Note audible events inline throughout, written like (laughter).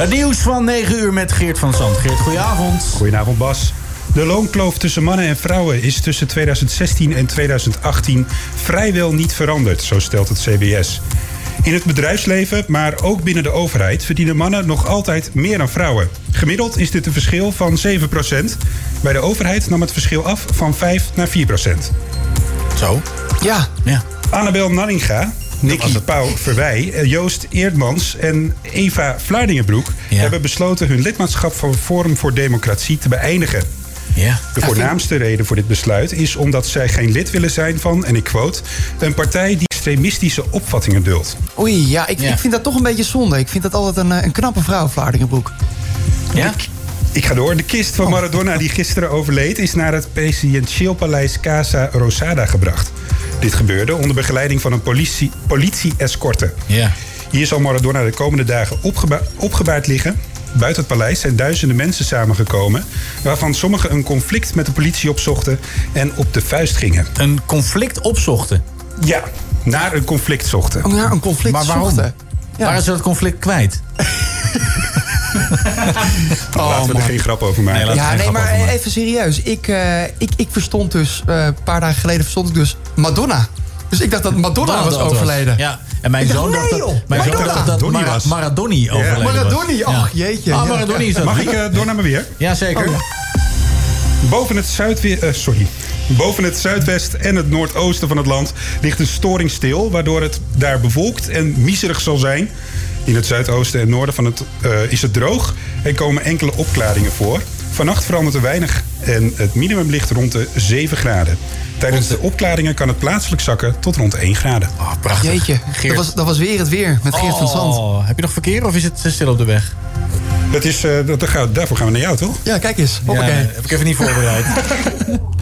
Het nieuws van 9 uur met Geert van Zand. Geert, goedenavond. Goedenavond Bas. De loonkloof tussen mannen en vrouwen is tussen 2016 en 2018 vrijwel niet veranderd, zo stelt het CBS. In het bedrijfsleven, maar ook binnen de overheid, verdienen mannen nog altijd meer dan vrouwen. Gemiddeld is dit een verschil van 7% Bij de overheid nam het verschil af van 5 naar 4% Zo? Ja. ja. Annabel Nanninga, Nicky Pauw Verwij, eh, Joost Eerdmans en Eva Vlaardingenbroek... hebben besloten hun lidmaatschap van Forum voor Democratie te beëindigen. Ja. De voornaamste reden voor dit besluit is omdat zij geen lid willen zijn van, en ik quote, een partij die extremistische opvattingen duldt. Oei, ja ik, ik vind dat toch een beetje zonde. Ik vind dat altijd een, eh, een knappe vrouw, Vlaardingenbroek. Ja? Ik ga door. De kist van Maradona die gisteren overleed... is naar het presidentieel paleis Casa Rosada gebracht. Dit gebeurde onder begeleiding van een politie- politie-escorte. Ja. Hier zal Maradona de komende dagen opgeba- opgebaard liggen. Buiten het paleis zijn duizenden mensen samengekomen... waarvan sommigen een conflict met de politie opzochten en op de vuist gingen. Een conflict opzochten? Ja, naar een conflict zochten. Oh, naar een conflict Maar waarom? zochten. Waar ze dat conflict kwijt? (laughs) Laten we er man. geen grap over maken. Nee, laat- Ja, geen nee, grap maar even serieus. Ik, eh, ik, ik verstond dus, eh, een paar dagen geleden verstond ik dus Madonna. Dus ik dacht dat Madonna was overleden. Ja, en mijn dacht, zoon dacht dat, mijn zoon dacht dat Donnie Mara- was. Maradoni overleden was. Maradoni, ach, jeetje. Ah, Ja. Maradoni is. Mag ik eh, door naar me weer? Ja, zeker. Oh, ja. Boven het, eh, sorry. Boven het zuidwest en het noordoosten van het land ligt een storing stil... waardoor het daar bevolkt en miserig zal zijn. In het zuidoosten en noorden van het, eh, is het droog en komen enkele opklaringen voor. Vannacht verandert er weinig en het minimum ligt rond de 7 graden. Tijdens de opklaringen kan het plaatselijk zakken tot rond 1 graden. Oh, prachtig. Jeetje, dat was, dat was weer het weer met Geert van Zand. Oh, heb je nog verkeer of is het eh, stil op de weg? Dat is, eh, dat, daarvoor gaan we naar jou, toch? Ja, kijk eens. Ja, Hoppakee. heb ik even niet voorbereid. (laughs)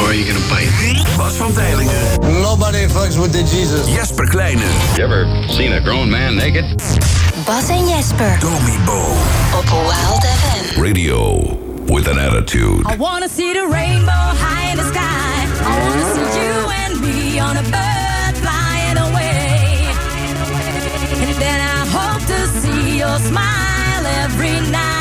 Or are you gonna bite? Bas van Tijlingen. Nobody fucks with the Jesus. Jesper Kleine. You ever seen a grown man naked? Bas en Jesper Domi Bo. op Wild FM. Radio with an attitude. I wanna see the rainbow high in the sky. I wanna see you and me on a bird flying away. And then I hope to see your smile every night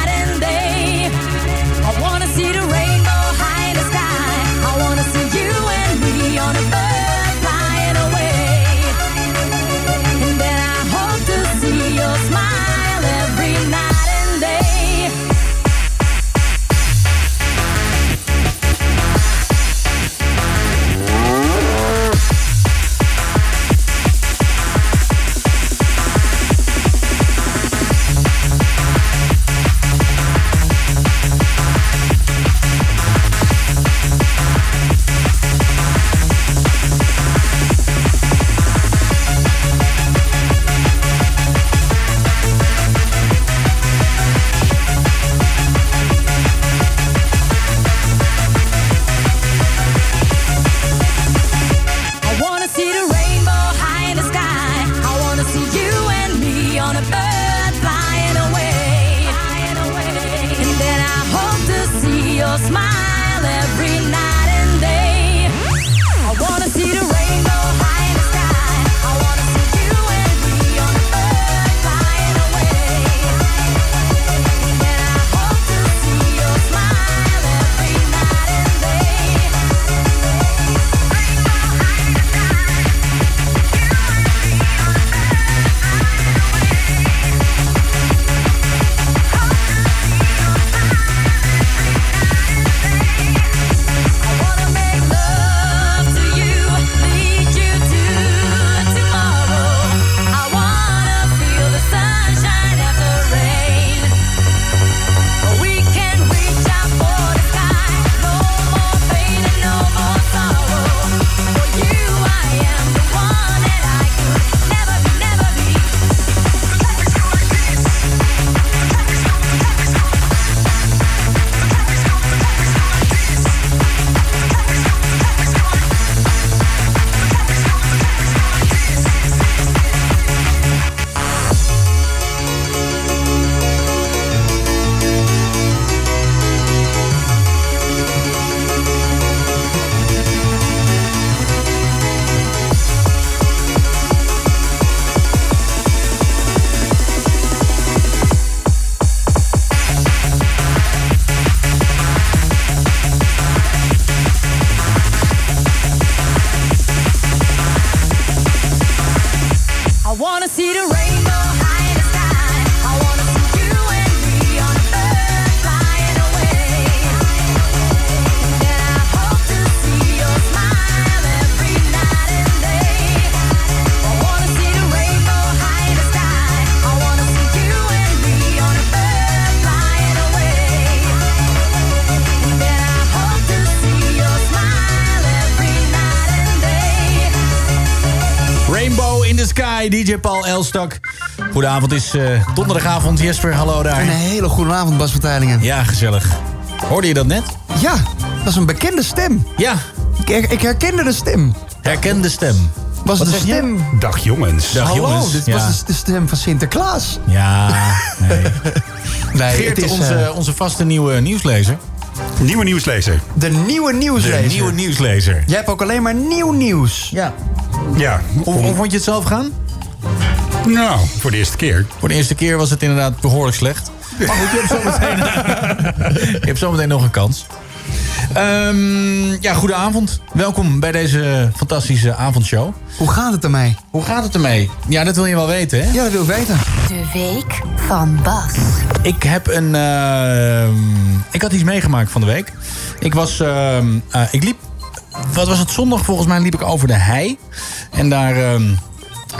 Elstak. Goedenavond, het is eh, donderdagavond. Jesper, hallo daar. Een hele goede avond, Bas Verteilingen. Ja, gezellig. Hoorde je dat net? Ja, dat is een bekende stem. Ja, Ik, her- ik herkende de stem. herken de stem. Was Wat de je? stem... Dag jongens. Dag Hallo, jongens. dit ja. was de, de stem van Sinterklaas. Ja, (laughs) nee. Nee, Geert, het is onze, eh, onze vaste nieuwe nieuwslezer. Nieuwe nieuwslezer. de nieuwe De nieuwslezer. nieuwe nieuwslezer. Jij hebt ook alleen maar nieuw nieuws. Ja. Ja, hoe vond je het zelf gaan? Nou, voor de eerste keer. Voor de eerste keer was het inderdaad behoorlijk slecht. Maar goed, je hebt zometeen, (laughs) je hebt zometeen nog een kans. Ehm, ja, goedenavond. Welkom bij deze fantastische avondshow. Hoe gaat het ermee? Hoe gaat het ermee? Ja, dat wil je wel weten, hè? Ja, dat wil ik weten. De week van Bas. Ik heb een. ehm, ik had iets meegemaakt van de week. Ik was. ehm, eh, ik liep. Wat was het zondag? Volgens mij liep ik over de hei. En daar ehm,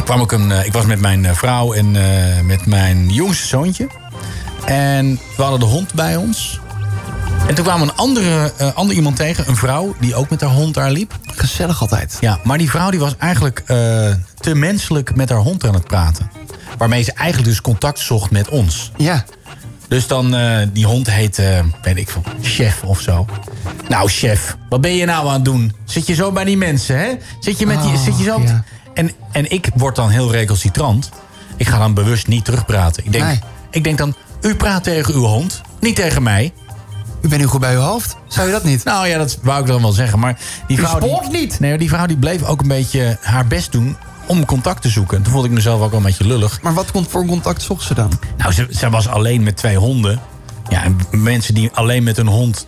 kwam ik een. eh, ik was met mijn eh, vrouw en eh, met mijn jongste zoontje. En we hadden de hond bij ons. En toen kwam een andere, eh, ander iemand tegen, een vrouw, die ook met haar hond daar liep. Gezellig altijd. Ja, maar die vrouw die was eigenlijk te menselijk met haar hond aan het praten. Waarmee ze eigenlijk dus contact zocht met ons. Ja. Dus dan, die hond heet, weet ik veel, chef of zo. Nou, chef, wat ben je nou aan het doen? Zit je zo bij die mensen, hè? Zit je, met die, Oh, zit je zo... ja. En, en ik word dan heel recalcitrant. Ik ga dan bewust niet terugpraten. Ik denk, Nee. ik denk dan, u praat tegen uw hond, niet tegen mij. U bent nu goed bij uw hoofd. Zou je dat niet? Nou ja, dat wou ik dan wel zeggen. Maar die U vrouw. die- spoort niet. Nee, die vrouw die bleef ook een beetje haar best doen om contact te zoeken. Toen voelde ik mezelf ook wel een beetje lullig. Maar wat komt voor contact zocht ze dan? Nou, ze, ze was alleen met twee honden. Ja, en mensen die alleen met een hond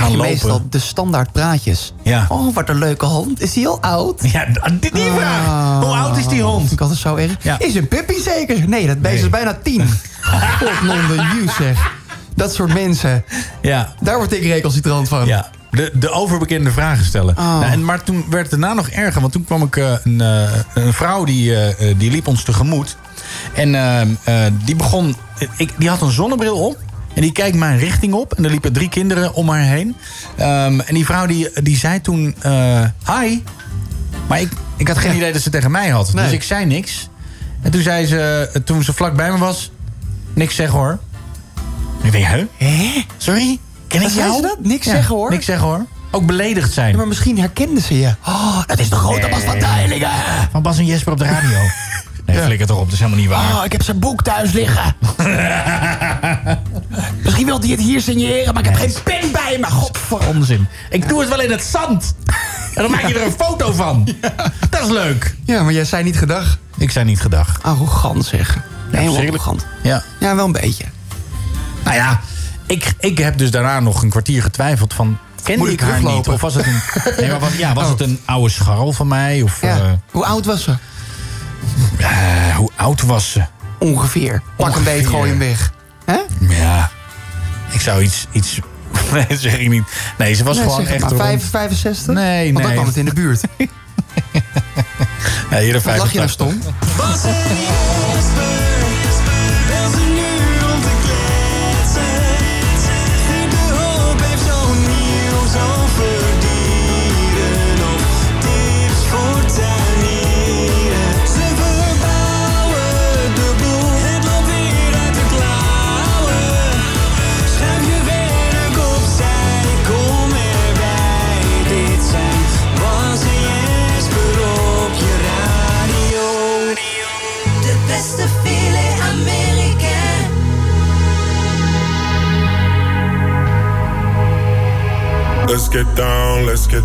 gaan lopen. meestal de standaard praatjes. Ja. Oh, wat een leuke hond. Is die al oud? Ja, die, die vraag. Hoe oud is die hond? Vind ik altijd zo erg. Ja. Is een puppy zeker? Nee, dat beest Nee. is bijna tien. (laughs) God, non de you, zeg. Dat soort mensen. Ja, Daar word ik recalcitrant van. ja. De, de overbekende vragen stellen. Oh. Nou, en, maar toen werd het daarna nog erger. Want toen kwam ik eh, een, eh, een vrouw die, eh, die liep ons tegemoet. En eh, eh, die begon... Ik, die had een zonnebril op. En die kijkt mijn richting op. En er liepen drie kinderen om haar heen. Ehm, en die vrouw die, die zei toen... eh, hi. Maar ik, ik had geen idee dat ze tegen mij had. Nee. Dus ik zei niks. En toen zei ze, eh, toen ze vlak bij me was... Niks zeggen hoor. En ik denk, huh? Hè? Sorry? Ken ik Wat jou? dat? Niks zeggen, hoor? Niks zeggen hoor. Ook beledigd zijn. Ja, maar misschien herkenden ze je. Oh, dat is de grote Bas van Teylingen. Van Bas en Jesper op de radio. (laughs) Nee, flikker toch op, dat is helemaal niet waar. Oh, ik heb zijn boek thuis liggen. (laughs) misschien wil hij het hier signeren, maar ik heb geen pen bij me. Godver... Onzin. Ik doe het wel in het zand. En dan maak je er een foto van. (laughs) Dat is leuk. Ja, maar jij zei niet gedag. Ik zei niet gedag. Arrogant zeg. Nee, heel arrogant. Ja. Ja, wel een beetje. Nou ja, ik, ik heb dus daarna nog een kwartier getwijfeld van... Kende ik ik haar niet? Of was het een, (laughs) nee, maar was, ja, was het een oude scharrel van mij? Of Ja. eh, Hoe oud was ze? hoe oud was ze? Ongeveer. Pak een beet, gooi hem weg. Hè? Ja, ik zou iets... iets (laughs) nee, dat zeg ik niet. Nee, ze was Nee, gewoon echt maar. rond- Vijf- 65? Nee, Want dan nee. kwam het in de buurt. (laughs) Nee, hier de lach je nou 85. stom?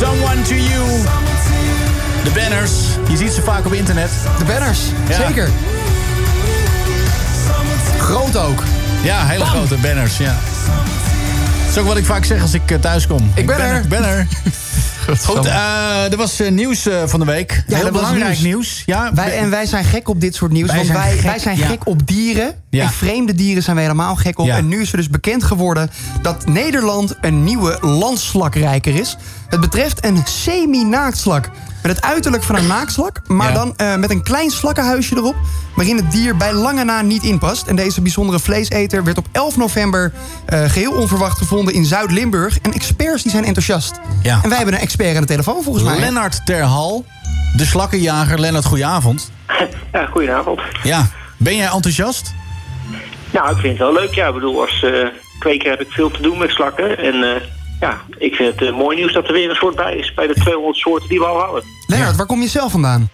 Someone to you. De banners. Je ziet ze vaak op internet. De banners, Ja. zeker. Groot ook. Ja, hele grote banners, ja. Dat is ook wat ik vaak zeg als ik eh, thuis kom. Ik ben er. Ik ben er. Goed, eh, er was eh, nieuws eh, van de week. Heel er was belangrijk nieuws. Ja, Wij, en wij zijn gek op dit soort nieuws. Wij want zijn wij, gek, wij zijn ja. gek op dieren. Ja. En vreemde dieren zijn wij helemaal gek op. Ja. En nu is er dus bekend geworden dat Nederland een nieuwe landslakrijker is. Het betreft een semi-naaktslak. Met het uiterlijk van een (coughs) naaktslak, maar Ja. dan eh, met een klein slakkenhuisje erop... waarin het dier bij lange na niet inpast. En deze bijzondere vleeseter werd op 11 november eh, geheel onverwacht gevonden in Zuid-Limburg. En experts die zijn enthousiast. Ja. En wij hebben een expert aan de telefoon volgens mij. Lennart Terhal, de slakkenjager. Lennart, goedenavond. (laughs) Ja, goedenavond. Ja, ben jij enthousiast? Nou, ik vind het wel leuk. Ja, ik bedoel, als eh, kweker heb ik veel te doen met slakken. En eh, ja, ik vind het eh, mooi nieuws dat er weer een soort bij is... bij de 200 soorten die we al hadden. Lennart, waar kom je zelf vandaan?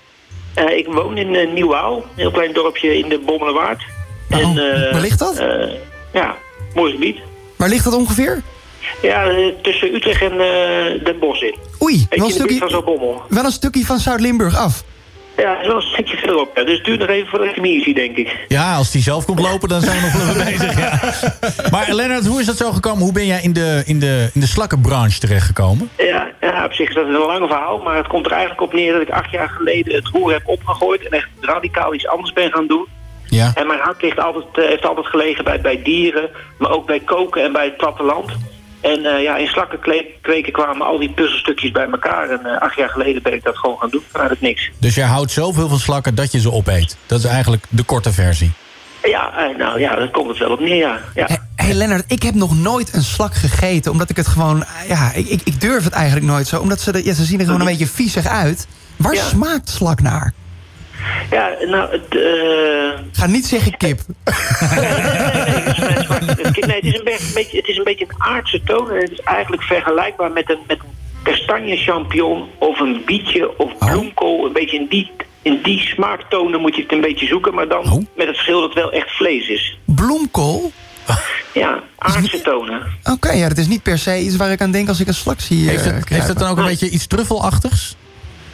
Eh, ik woon in uh, Nieuwaal, een heel klein dorpje in de Bommelerwaard. en, eh, waar ligt dat? ja, mooi gebied. Waar ligt dat ongeveer? Ja, tussen Utrecht en Den Bosch in. Oei, Beetje wel een, van stukje, Zaltbommel. wel een stukje van Zuid-Limburg af. Ja, dat is wel een stukje verderop. Ja. Dus het duurt nog even hem hier zie, denk ik. Ja, als die zelf komt lopen, dan zijn we nog wel bezig. Ja. (laughs) Maar Lennart, hoe is dat zo gekomen? Hoe ben jij in de, in de, in de slakkenbranche terechtgekomen? Ja, ja, op zich is dat een lang verhaal, maar het komt er eigenlijk op neer dat ik acht jaar geleden het roer heb opgegooid en echt radicaal iets anders ben gaan doen. Ja. En mijn hart ligt altijd, eh, heeft altijd gelegen bij, bij dieren, maar ook bij koken en bij het platteland. En eh, ja, in slakken kweken kwamen al die puzzelstukjes bij elkaar. En eh, acht jaar geleden ben ik dat gewoon gaan doen vanuit het niks. Dus jij houdt zoveel van slakken dat je ze opeet. Dat is eigenlijk de korte versie. Ja, eh, nou ja, daar komt het wel op neer, ja. ja. Hé hey Lennart, ik heb nog nooit een slak gegeten. Omdat ik het gewoon... Ja, ik, ik, ik durf het eigenlijk nooit zo. Omdat ze, er- ja, ze zien er gewoon een beetje viezig uit. Waar Ja. smaakt slak naar? Ja, nou, het... eh, Ga niet zeggen kip. Het- Nee, het is een be- beetje, het is een beetje een aardse toon. En het is eigenlijk vergelijkbaar met een, met een kastanje champignon of een bietje of bloemkool. Een beetje in die, in die smaaktonen moet je het een beetje zoeken. Maar dan met het verschil dat het wel echt vlees is. Bloemkool? Ja, aardse tonen. Oké, ja, dat is niet per se iets waar ik aan denk als ik een slak zie. Heeft eh, het, heeft het dan ook een beetje iets truffelachtigs?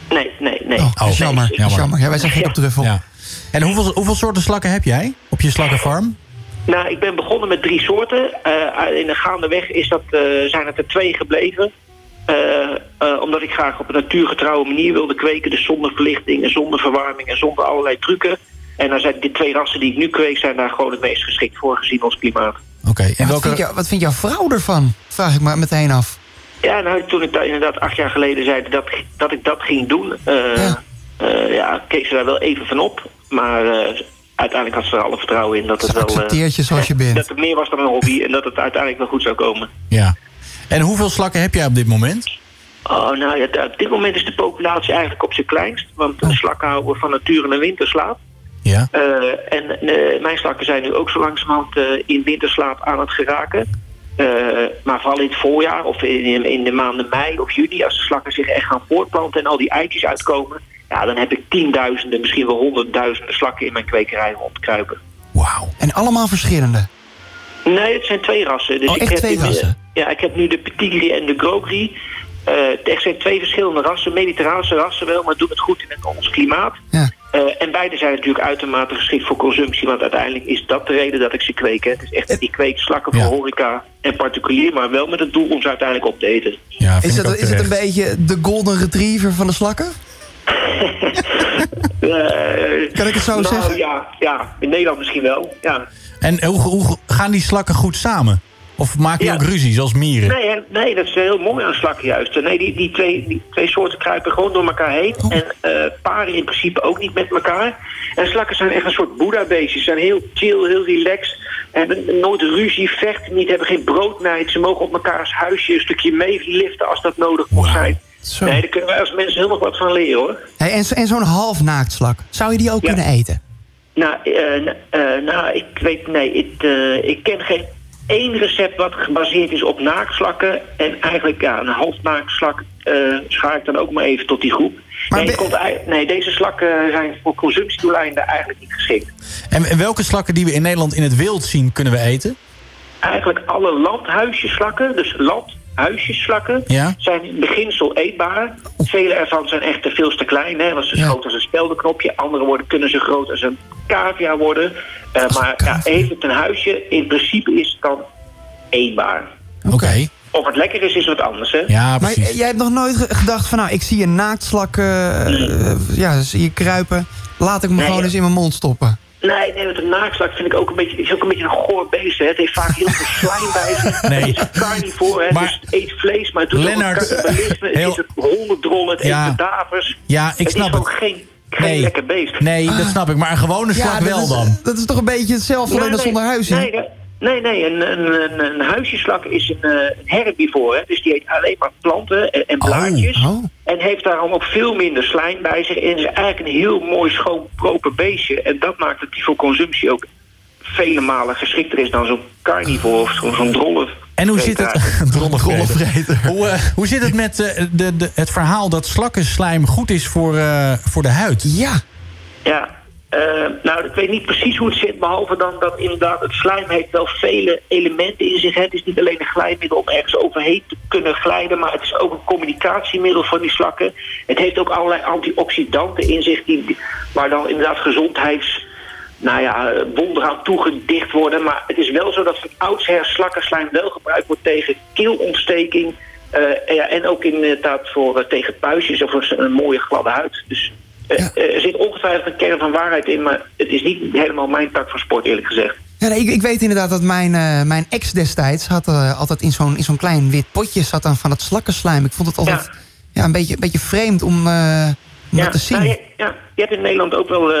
Nee, nee, nee. Oh, dat is jammer. Jammer. Ja, wij zijn gek op truffel. Ja. En hoeveel, hoeveel soorten slakken heb jij op je slakkenfarm? Nou, ik ben begonnen met drie soorten. Eh, in de gaandeweg is dat, eh, zijn het er twee gebleven. Eh, eh, omdat ik graag op een natuurgetrouwe manier wilde kweken. Dus zonder verlichting en zonder verwarming en zonder allerlei trucken. En dan zijn die twee rassen die ik nu kweek... zijn daar gewoon het meest geschikt voor gezien ons klimaat. Oké, En wat, vindt jou- wat vindt jouw vrouw ervan? Vraag ik me meteen af. Ja, nou, toen ik daar inderdaad acht jaar geleden zei dat, dat ik dat ging doen... eh, eh, ja, keek ze daar wel even van op. Maar eh, uiteindelijk had ze er alle vertrouwen in dat het wel... accepteert je zoals je bent. Dat het meer was dan een hobby en dat het uiteindelijk wel goed zou komen. Ja. En hoeveel slakken heb jij op dit moment? Oh, nou ja, op dit moment is de populatie eigenlijk op zijn kleinst. Want Oh. de slakken houden van nature een winterslaap. Ja. En mijn slakken zijn nu ook zo langzamerhand in winterslaap aan het geraken. Eh, maar vooral in het voorjaar of in, in de maanden mei of juni... als de slakken zich echt gaan voortplanten en al die eitjes uitkomen... ja, dan heb ik tienduizenden, misschien wel honderdduizenden slakken in mijn kwekerij rondkruipen. En allemaal verschillende. Nee, het zijn twee rassen. Dus Oh, ik echt heb twee nu, rassen? Ja, ik heb nu de Petit Gris en de. Eh, het echt zijn twee verschillende rassen, mediterraanse rassen wel, maar doen het goed in het, ons klimaat. Ja. Eh, en beide zijn natuurlijk uitermate geschikt voor consumptie, want uiteindelijk is dat de reden dat ik ze kweek. Hè. Het is echt, ik kweek slakken voor horeca en particulier, maar wel met het doel om ze uiteindelijk op te eten. Ja, Is het, is het een beetje de golden retriever van de slakken? (laughs) kan ik het zo nou, zeggen? Ja, ja, in Nederland misschien wel. Ja. En hoe, hoe gaan die slakken goed samen? Of die Ja. ook ruzie, zoals mieren? Nee, nee, dat is heel mooi aan slakken juist. Nee, die, die, twee, die twee soorten kruipen gewoon door elkaar heen. En eh, paren in principe ook niet met elkaar. En slakken zijn echt een soort boeddha-beestjes. Ze zijn heel chill, heel relaxed. Hebben nooit ruzie, vechten niet, hebben geen broodnijd. Ze mogen op elkaars huisje een stukje meeliften als dat nodig mocht zijn. Nee, daar kunnen wij als mensen heel nog wat van leren hoor. Hey, en en zo'n halfnaaktslak, zou je die ook kunnen eten? Nou, eh, nou ik weet, nee, ik, ik ken geen één recept wat gebaseerd is op naaktslakken. En eigenlijk, ja, een halfnaaktslak eh schaar ik dan ook maar even tot die groep. Nee, het komt nee, deze slakken zijn voor consumptiedoeleinden eigenlijk niet geschikt. En, en welke slakken die we in Nederland in het wild zien, kunnen we eten? Eigenlijk alle landhuisjeslakken, dus land, huisjesslakken Ja. zijn in beginsel eetbaar. Vele ervan zijn echt te veel te klein. Hè? Want ze Ja. groot als een speldenknopje. Andere worden, kunnen ze groot als een cavia worden. Eh, maar ja, het een huisje? In principe is het dan eetbaar. Oké. Of het lekker is, is wat anders. Hè? Ja, Maar jij hebt nog nooit ge- gedacht van... nou, ik zie een naaktslak eh, ja, zie je kruipen. Laat ik hem Nee, gewoon ja. eens in mijn mond stoppen. Nee, nee, met een naakslak vind ik ook een beetje, is ook een beetje een goor beest. Hè. Het heeft vaak heel veel slijm bij zich. (laughs) Nee. Het is hè, Maar- dus het eet vlees, maar het doet Lennart, ook. Het heel- is het hondendrollen, het Ja. eet kadavers. Ja, ik het snap is gewoon het. geen, geen Nee. lekker beest. Nee, dat snap ik. Maar een gewone slak wel is, dan. dat is toch een beetje hetzelfde, alleen dan nee, zonder huisje? Nee, nee, nee, nee, een, een, een, een huisjeslak is een, eh, een herbivore. Hè, dus die eet alleen maar planten en, en blaadjes. oh. En heeft daarom ook veel minder slijm bij zich. En is eigenlijk een heel mooi, schoon, proper beestje. En dat maakt dat die voor consumptie ook vele malen geschikter is dan zo'n carnivore of zo'n zo'n drolle. En hoe zit het... (laughs) Hoe, eh, hoe zit het met eh, de, de, het verhaal dat slakkenslijm goed is voor, eh, voor de huid? Ja. Ja, eh, nou, ik weet niet precies hoe het zit, behalve dan dat inderdaad het slijm heeft wel vele elementen in zich. Het is niet alleen een glijmiddel om ergens overheen te kunnen glijden, maar het is ook een communicatiemiddel voor die slakken. Het heeft ook allerlei antioxidanten in zich, die, waar dan inderdaad gezondheids... Nou ja, eh, wonderen aan toegedicht worden. Maar het is wel zo dat van oudsher slakkenslijm wel gebruikt wordt tegen keelontsteking. eh, en ja, en ook inderdaad voor, eh, tegen puistjes of een mooie gladde huid. Dus eh, eh, er zit ongetwijfeld een kern van waarheid in, maar het is niet helemaal mijn tak van sport, eerlijk gezegd. Ja, nee, ik, ik weet inderdaad dat mijn, eh, mijn ex destijds had altijd in zo'n in zo'n klein wit potje zat dan van het slakkenslijm. Ik vond het altijd ja. een, beetje, een beetje vreemd om, om dat te zien. nou, je, ja, je hebt in Nederland ook wel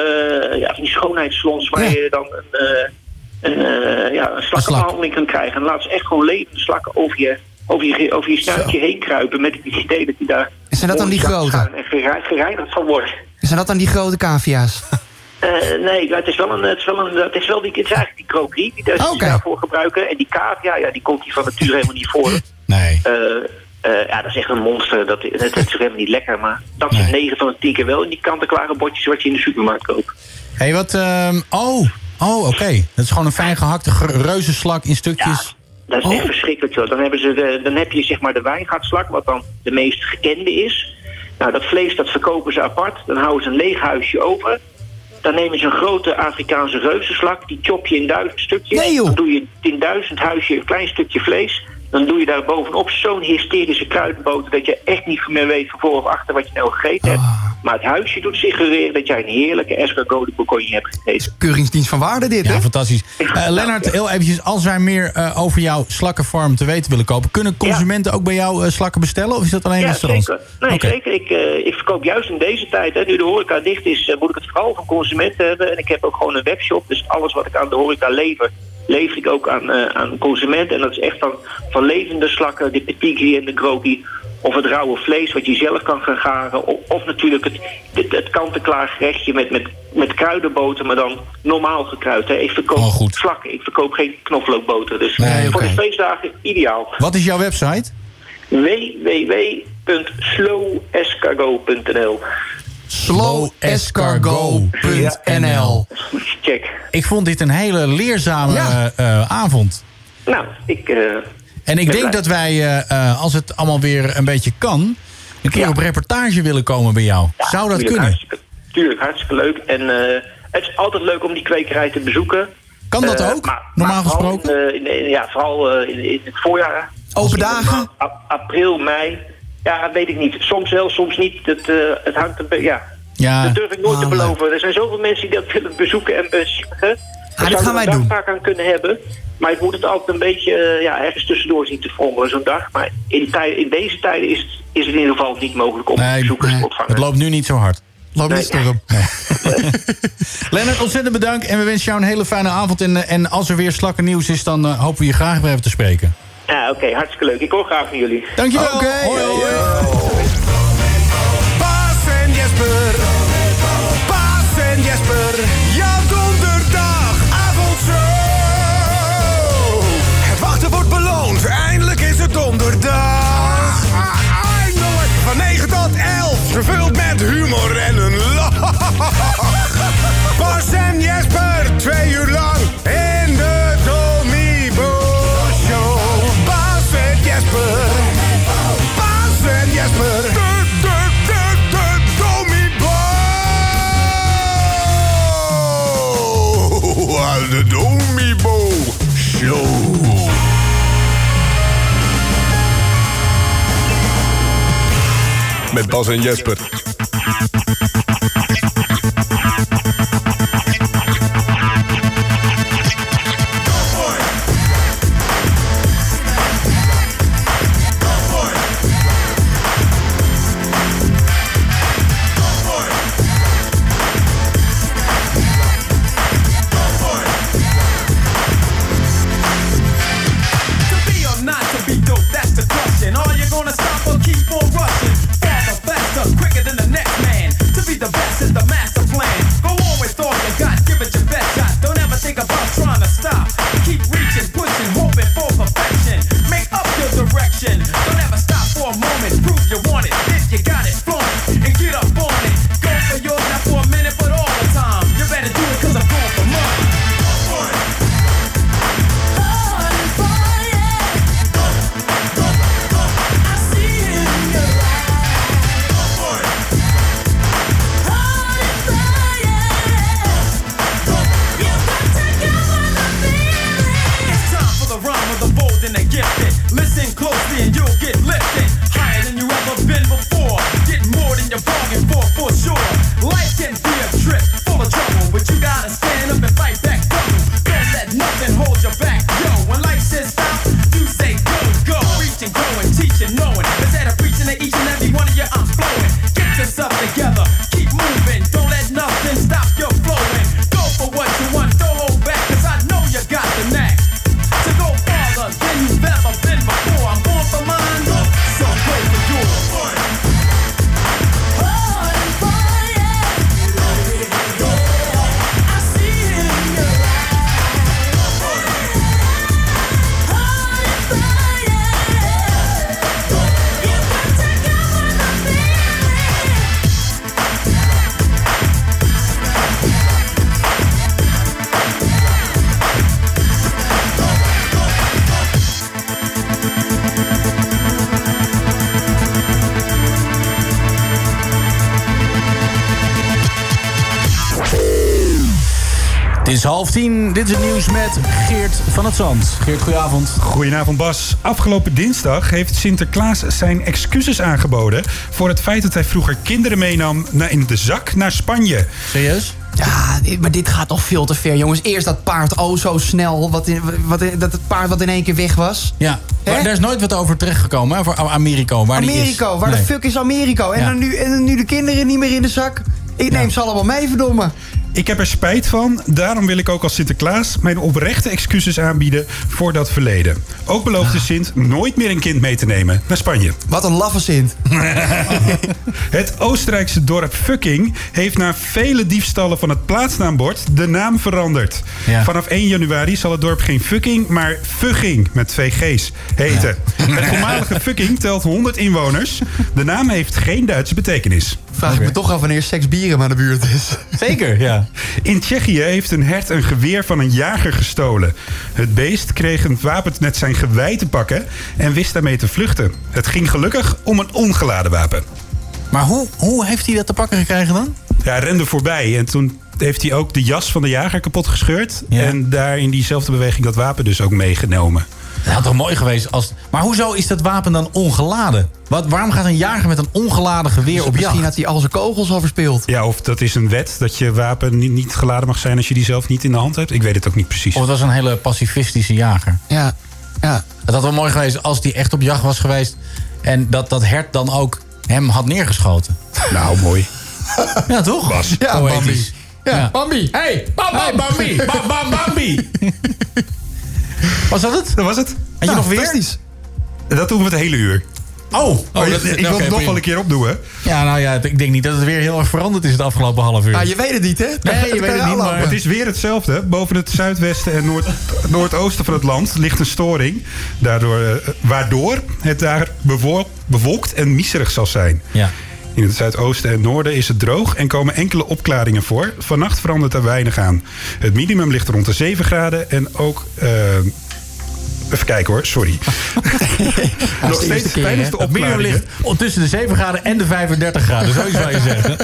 ja, van die schoonheidssalons waar je dan een, een, ja, een slakkenbehandeling kunt krijgen. En laten ze echt gewoon levende slakken over je, over je, over je snuitje heen kruipen met het idee dat die daar zijn dat dan die grote? en gerei- gereinigd van wordt. Zijn dat dan die grote cavia's? (laughs) Eh, nee, het is wel een, het is wel een, het is wel die, het is eigenlijk die krokodil die, daar- ze daarvoor gebruiken. En die cavia, ja, die komt hier van nature helemaal niet voor. (laughs) Nee. Eh, eh, ja, dat is echt een monster. Dat, het, het is helemaal niet lekker, maar dat zit 9 van de 10 keer wel in die kant-en-klare bordjes wat je in de supermarkt koopt. Hé, hey, wat... ehm, oh, oh oké. Dat is gewoon een fijn gehakte ge- reuzenslak in stukjes. Dat is echt verschrikkelijk zo. Dan, hebben ze de, dan heb je zeg maar de wijngaardslak, wat dan de meest gekende is. Nou, dat vlees dat verkopen ze apart. Dan houden ze een leeg huisje over. Dan nemen ze een grote Afrikaanse reuzenslak. Die chop je in duizend stukjes. dan doe je in duizend huisje een klein stukje vlees. Dan doe je daar bovenop zo'n hysterische kruidenboter... dat je echt niet meer weet van voor of achter wat je nou gegeten hebt. Maar het huisje doet suggereren dat jij een heerlijke escargot de bourgogne hebt gegeten. Keuringsdienst van waarde dit, Ja, hè? fantastisch. Eh Lennart, heel eventjes, als wij meer eh, over jouw slakkenfarm te weten willen kopen... kunnen consumenten ook bij jou eh, slakken bestellen? Of is dat alleen Ja, restaurants? zeker. Nee, zeker. Ik, eh, ik verkoop juist in deze tijd, hè, nu de horeca dicht is, moet ik het vooral van consumenten hebben. En ik heb ook gewoon een webshop, dus alles wat ik aan de horeca lever, lever ik ook aan, eh, aan consumenten. En dat is echt van, van levende slakken, de petitri en de groki. Of het rauwe vlees wat je zelf kan gaan garen. Of, of natuurlijk het, het, het kant-en-klaar gerechtje met, met, met kruidenboter, maar dan normaal gekruid. Hè. Ik verkoop slakken, ik verkoop geen knoflookboter. Dus Nee, voor de feestdagen ideaal Wat is jouw website? www.slowescargot.nl Slowescargot.nl Check. Ik vond dit een hele leerzame Ja. eh, avond. Nou, ik... eh, En ik denk blij. dat wij, eh, als het allemaal weer een beetje kan... een keer op reportage willen komen bij jou. Zou dat tuurlijk, kunnen? Hartstikke, tuurlijk, hartstikke leuk. En het is altijd leuk om die kwekerij te bezoeken. Kan dat ook, maar- normaal maar vooral gesproken? in, in- ja, vooral in, in het voorjaar. Open dagen? April, mei. Ja, weet ik niet. Soms wel, soms niet. Dat, eh, het hangt een beetje... Ja. Ja. Dat durf ik nooit te Ah, beloven. Er zijn zoveel mensen die dat willen bezoeken en bezichtigen. Daar dat gaan wij doen. dagtaak aan kunnen hebben. Maar ik moet het altijd een beetje eh, ja, ergens tussendoor zien te frommelen, zo'n dag. Maar in, tij- in deze tijden is, het- is het in ieder geval niet mogelijk om Nee, bezoekers nee, te ontvangen. het loopt nu niet zo hard. Loopt Nee. niet storm. Lennart, ontzettend bedankt. En we wensen jou een hele fijne avond. En, eh, en als er weer slakken nieuws is, dan hopen we je graag weer even te spreken. Ja, oké, hartstikke leuk. Ik hoor graag van jullie. Dankjewel. Oké. Hoi, hoi. Bas en Jesper. Bas en Jesper. Is half tien. Dit is het nieuws met Geert van het Zand. Geert, goedenavond. Goedenavond Bas. Afgelopen dinsdag heeft Sinterklaas zijn excuses aangeboden... voor het feit dat hij vroeger kinderen meenam na- in de zak naar Spanje. Serieus? Ja, maar dit gaat toch veel te ver, jongens. Eerst dat paard oh zo snel. Wat in, wat in- dat het paard wat in één keer weg was. Ja, maar daar is nooit wat over terechtgekomen, hè, voor Amerika. Waar die is. Amerika, waar Nee. de fuck is Amerika? En, Ja. dan nu, en dan nu de kinderen niet meer in de zak. Ik neem ze allemaal mee, verdomme. Ik heb er spijt van. Daarom wil ik ook als Sinterklaas mijn oprechte excuses aanbieden voor dat verleden. Ook beloofde Sint nooit meer een kind mee te nemen naar Spanje. Wat een laffe Sint. (laughs) Het Oostenrijkse dorp Fucking heeft na vele diefstallen van het plaatsnaambord de naam veranderd. Ja. Vanaf 1 januari zal het dorp geen Fucking, maar Fugging met twee G's heten. Het voormalige Fucking telt 100 inwoners. De naam heeft geen Duitse betekenis. Vraag ik me toch af wanneer Seks Bieren aan de buurt is. (laughs) Zeker, ja. In Tsjechië heeft een hert een geweer van een jager gestolen. Het beest kreeg een wapen met zijn gewei te pakken en wist daarmee te vluchten. Het ging gelukkig om een ongeladen wapen. Maar hoe, hoe heeft hij dat te pakken gekregen dan? Ja, hij rende voorbij en toen heeft hij ook de jas van de jager kapot gescheurd. Ja. En daar in diezelfde beweging dat wapen dus ook meegenomen. Dat had toch mooi geweest als... Maar hoezo is dat wapen dan ongeladen? Wat, waarom gaat een jager met een ongeladen geweer op jacht? Misschien had hij al zijn kogels al verspeeld. Ja, of dat is een wet dat je wapen niet, niet geladen mag zijn als je die zelf niet in de hand hebt. Ik weet het ook niet precies. Of het was een hele pacifistische jager. Ja, ja. Het had wel mooi geweest als hij echt op jacht was geweest... en dat dat hert dan ook hem had neergeschoten. Nou, mooi. (laughs) Ja, toch? Bas. Ja. Bambi. Ja, Ja. Bambi. Hey, bam, bam, Bambi. Bam, bam, Bambi. Was dat het? Dat was het. Had je Nou, nog weer? fantastisch. Dat doen we het hele uur. Oh, oh dat- ik wil het nog prima. wel een keer opdoen, hè? Ja, nou ja, ik denk niet dat het weer heel erg veranderd is het afgelopen half uur. Ah, je weet het niet, hè? Nee, je weet het niet, maar- Het is weer hetzelfde. Boven het zuidwesten en noord, noordoosten van het land ligt een storing. Daardoor, eh, waardoor het daar bewolkt en miserig zal zijn. Ja. In het zuidoosten en noorden is het droog en komen enkele opklaringen voor. Vannacht verandert er weinig aan. Het minimum ligt rond de 7 graden en ook... eh, even kijken hoor, sorry. (laughs) Nog de steeds keer, tijdens de Het minimum opklaringen... ligt tussen de 7 graden en de 35 graden. Zo zou je zeggen.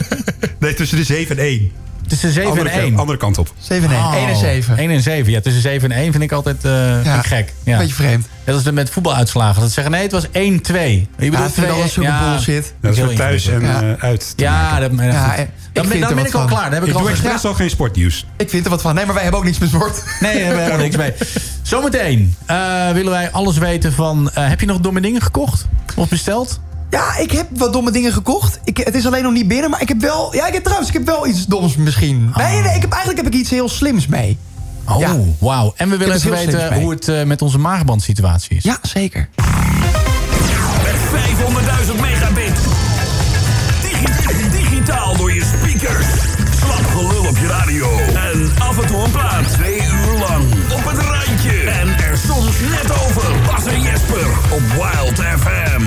Nee, tussen de 7 en 1. Tussen 7 andere, en 1. Andere kant op. 7 en 1. 1 en 7. 1 en 7. Ja, tussen 7 en 1 vind ik altijd eh, vind ik gek. Ja. Beetje vreemd. Dat is met voetbaluitslagen. Dat zeggen, nee, het was 1-2. Je bedoelt dat vind altijd zulke bullshit. Dat is thuis en eh, uit. te Ja, maken. dat, Ja, ik dan ben, vind dan er ben wat ik al van. klaar. Dan heb ik Ik al doe expres al geen sportnieuws. Ik vind er wat van. Nee, maar wij hebben ook niks met sport. Nee, we hebben helemaal niks mee. (laughs) Zometeen eh, willen wij alles weten van... eh, heb je nog domme dingen gekocht? Of besteld? Ja, ik heb wat domme dingen gekocht. Ik, het is alleen nog niet binnen, maar ik heb wel... Ja, ik heb trouwens, ik heb wel iets doms misschien. Nee, nee, ik heb, eigenlijk heb ik iets heel slims mee. Oh, Ja. wauw. En we willen even weten hoe het eh, met onze maagbandsituatie is. Ja, zeker. Met 500.000 megabit. Digi- digitaal door je speakers. Slap gelul op je radio. En af en toe een plaat. Twee uur lang. Op het randje. En er soms net over. Bas en Jesper op Wild FM.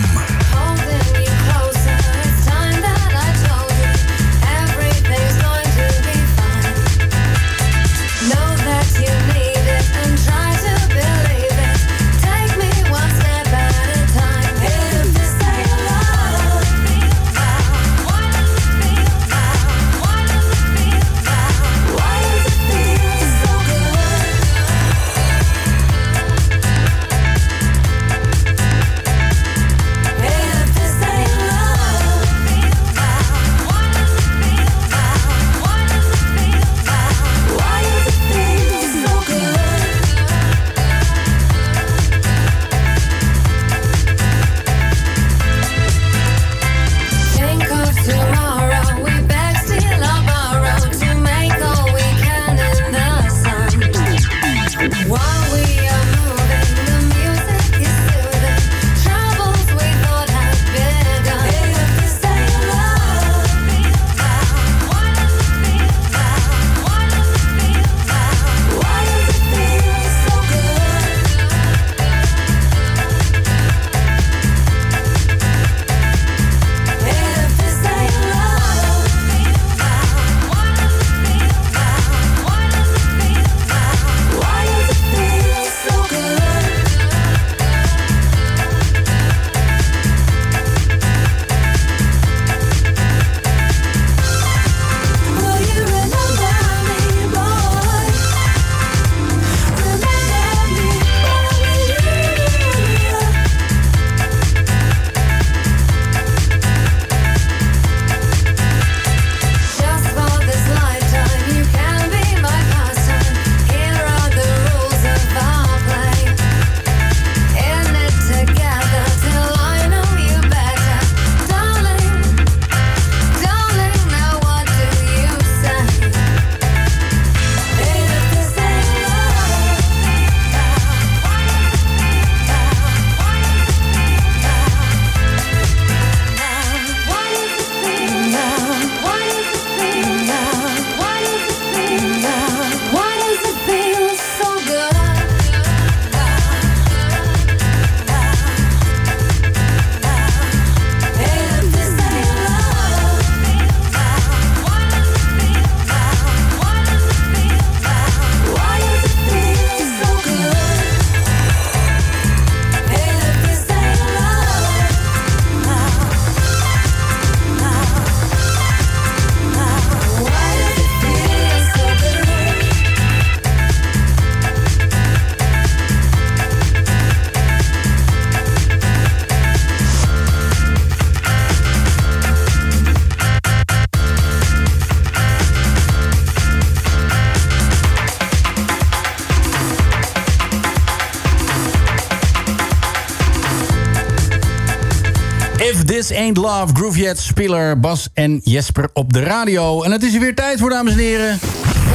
If This Ain't Love, Groovejet, Spiller, Bas en Jesper op de radio. En het is er weer tijd voor, dames en heren.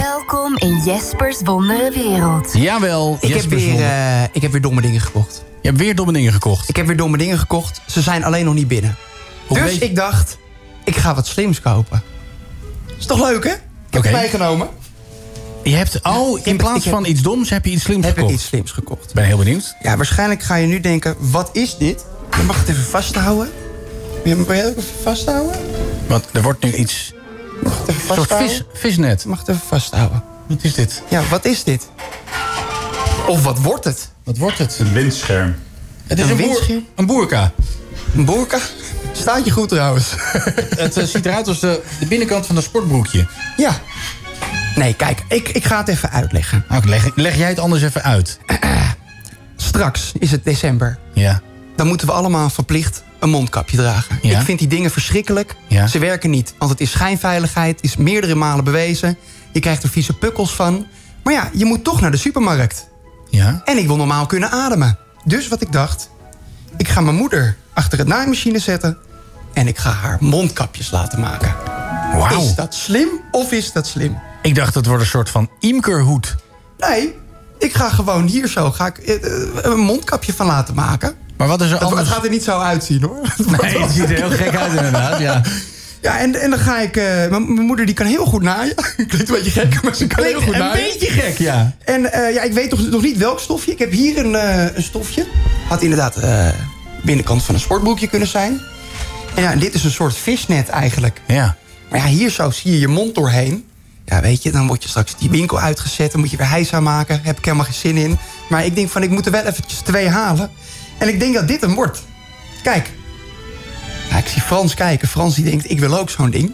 Welkom in Jespers wondere wereld. Jawel, Ik heb, weer, eh, ik heb weer domme dingen gekocht. Je hebt weer domme dingen gekocht. Ik heb weer domme dingen gekocht. Ze zijn alleen nog niet binnen. Hoe dus ik dacht, ik ga wat slims kopen. Is toch leuk, hè? Ik heb Oké. het meegenomen. Je hebt, oh, in heb- plaats heb- van iets doms heb je iets slims Heb gekocht. ik iets slims gekocht. Ben heel benieuwd. Ja, waarschijnlijk ga je nu denken, wat is dit? Je mag het even vasthouden. Wil je je het ook even vasthouden? Want er wordt nu iets... Mag het even Een soort vasthouden? vis, visnet. Mag het even vasthouden. Wat is dit? Ja, wat is dit? Of wat wordt het? Wat wordt het? Een windscherm. Het is Een een, boer, een boerka. Een boerka? Staat je goed trouwens. (laughs) Het eh, ziet eruit als de, de binnenkant van een sportbroekje. ja, Nee, kijk, ik, ik ga het even uitleggen. Leg, leg jij het anders even uit. (clears throat) Straks is het december. Ja. Dan moeten we allemaal verplicht een mondkapje dragen. Ja. Ik vind die dingen verschrikkelijk. Ja. Ze werken niet, want het is schijnveiligheid. Is meerdere malen bewezen. Je krijgt er vieze pukkels van. Maar ja, je moet toch naar de supermarkt. Ja. En ik wil normaal kunnen ademen. Dus wat ik dacht, ik ga mijn moeder achter het naaimachine zetten... en ik ga haar mondkapjes laten maken. Wauw. Is dat slim of is dat slim? Ik dacht het wordt een soort van imkerhoed. Nee, ik ga gewoon hier zo ga ik, eh, eh, een mondkapje van laten maken. Maar wat is er Het, anders? het gaat er niet zo uitzien hoor. (laughs) Nee, het ziet er heel gek uit inderdaad, ja. (laughs) Ja, en, en dan ga ik... eh, mijn mijn moeder die kan heel goed naaien. (laughs) Klinkt een beetje gek, maar ze kan heel goed Een naaien. beetje gek, ja. En eh, ja, ik weet nog, nog niet welk stofje. Ik heb hier een, eh, een stofje. Had inderdaad binnenkant van een sportbroekje kunnen zijn. En ja, en dit is een soort visnet eigenlijk. Ja. Maar ja, hier zo zie je je mond doorheen. Ja, weet je, dan word je straks die winkel uitgezet. Dan moet je weer heisa maken. Heb ik helemaal geen zin in. Maar ik denk van, ik moet er wel eventjes twee halen. En ik denk dat dit hem wordt. Kijk. Ja, ik zie Frans kijken. Frans die denkt, ik wil ook zo'n ding.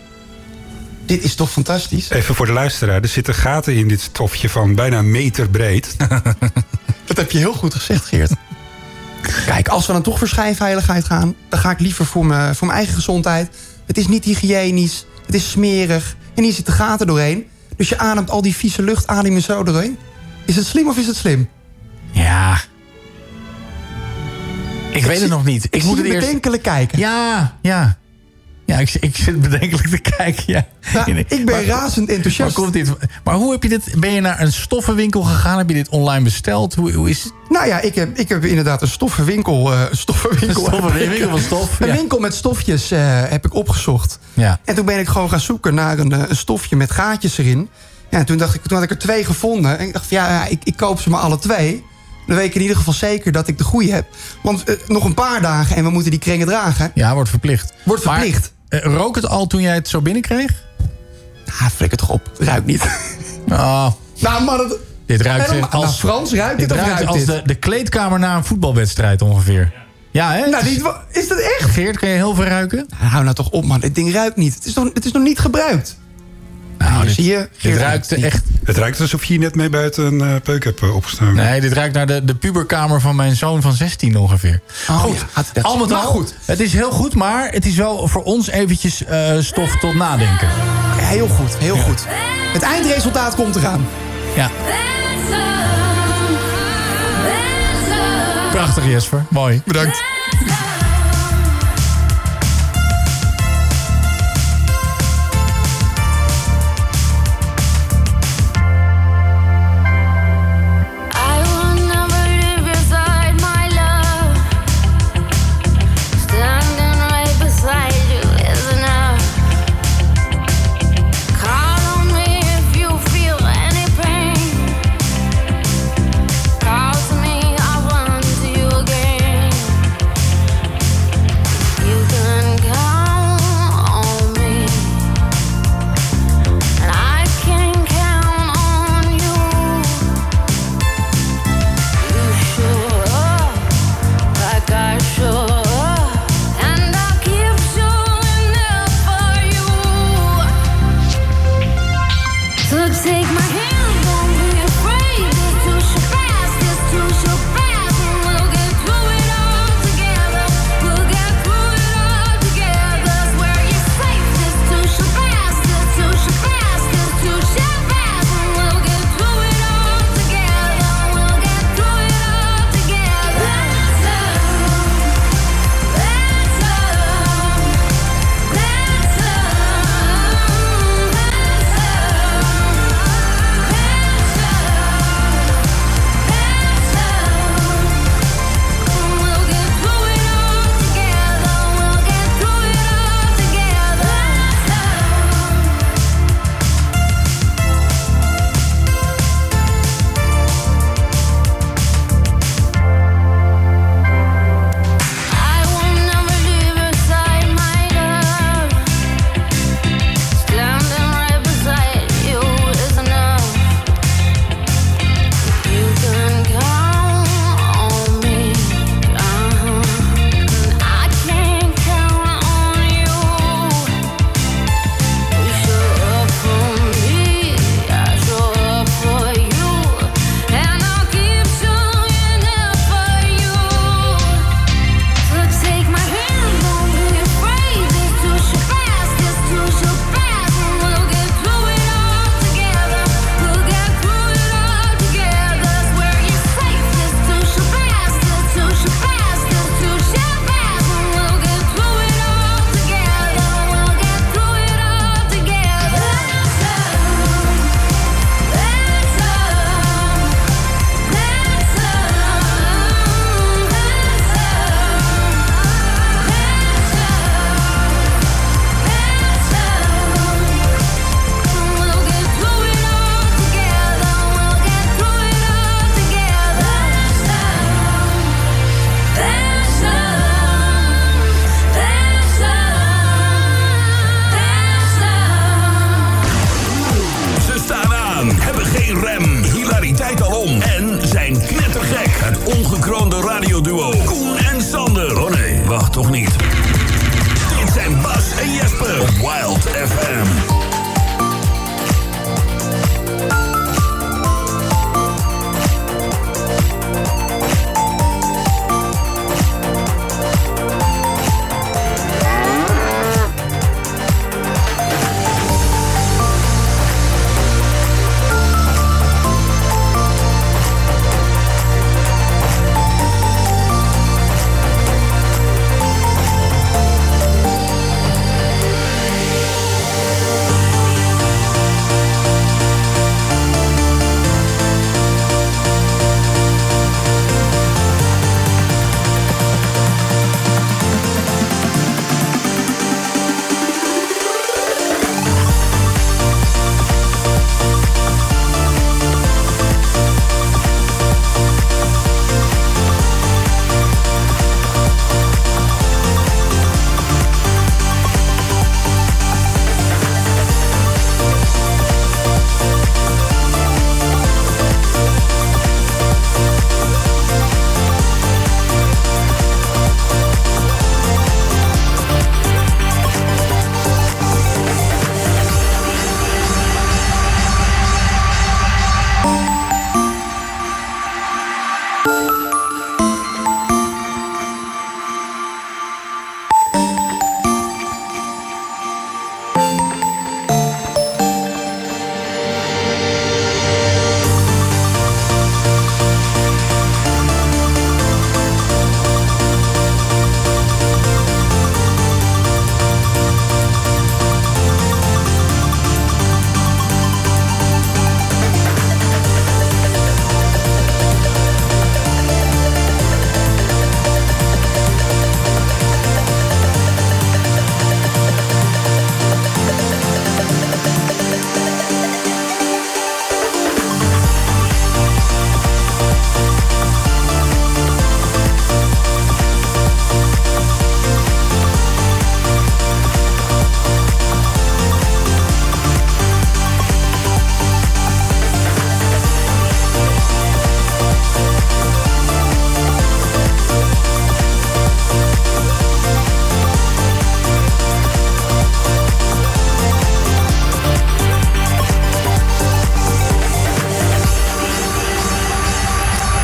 Dit is toch fantastisch? Even voor de luisteraar. Er zitten gaten in dit stofje van bijna een meter breed. (laughs) Dat heb je heel goed gezegd, Geert. Kijk, als we dan toch voor schijnveiligheid gaan... dan ga ik liever voor mijn, voor mijn eigen gezondheid. Het is niet hygiënisch, het is smerig... en hier zitten gaten doorheen. Dus je ademt al die vieze lucht, adem je zo doorheen. Is het slim of is het slim? Ja. Ik, weet het nog niet. Ik, Ik, moet het eerst... bedenkelijk kijken. Ja, ja. Ja, ik, ik zit bedenkelijk te kijken, ja. Ik ben Maar- razend Maar, enthousiast. komt dit, maar hoe heb je dit... Ben je naar een stoffenwinkel gegaan? Heb je dit online besteld? Hoe, hoe is het? Nou ja, ik heb, ik heb inderdaad een stoffenwinkel... eh, een stoffenwinkel, Een stoffenwinkel (laughs) van stof, Een ja. winkel met stofjes eh, heb ik opgezocht. Ja. En toen ben ik gewoon gaan zoeken naar een, eh, een stofje met gaatjes erin. Ja, en toen, dacht ik, toen had ik er twee gevonden. En ik dacht ja, ik, ik koop ze maar alle twee. Dan weet ik in ieder geval zeker dat ik de goede heb. Want eh, nog een paar dagen en we moeten die kringen dragen. Ja, wordt verplicht. Wordt Maar, verplicht. eh, rook het al toen jij het zo binnenkreeg? Ah, het toch op. Het ruikt niet. (laughs) Oh, nou, maar dat... dit ruikt Helemaal- als... nou, Frans ruikt dit dit ruikt ruikt als dit? de, de kleedkamer na een voetbalwedstrijd ongeveer. Ja, hè? Nou, die, is dat echt? Geert, kan je heel veel ruiken? Nou, hou nou toch op, man. Dit ding ruikt niet. Het is nog, het is nog niet gebruikt. Nou, dit- zie je? Dit ruikt echt... Het ruikt alsof je hier net mee buiten een eh, peuk hebt eh, opgestoken. Nee, dit ruikt naar de, de puberkamer van mijn zoon van 16 ongeveer. Oh, goed, ja, al met al, goed. het is heel goed, maar het is wel voor ons eventjes eh, stof tot nadenken. Ja, heel goed, heel goed. Het eindresultaat komt eraan. Ja. Prachtig, Jesper. Mooi. Bedankt.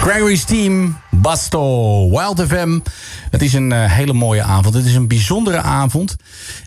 Gregory's Team, Basto, Wild FM. Het is een eh, hele mooie avond. Het is een bijzondere avond.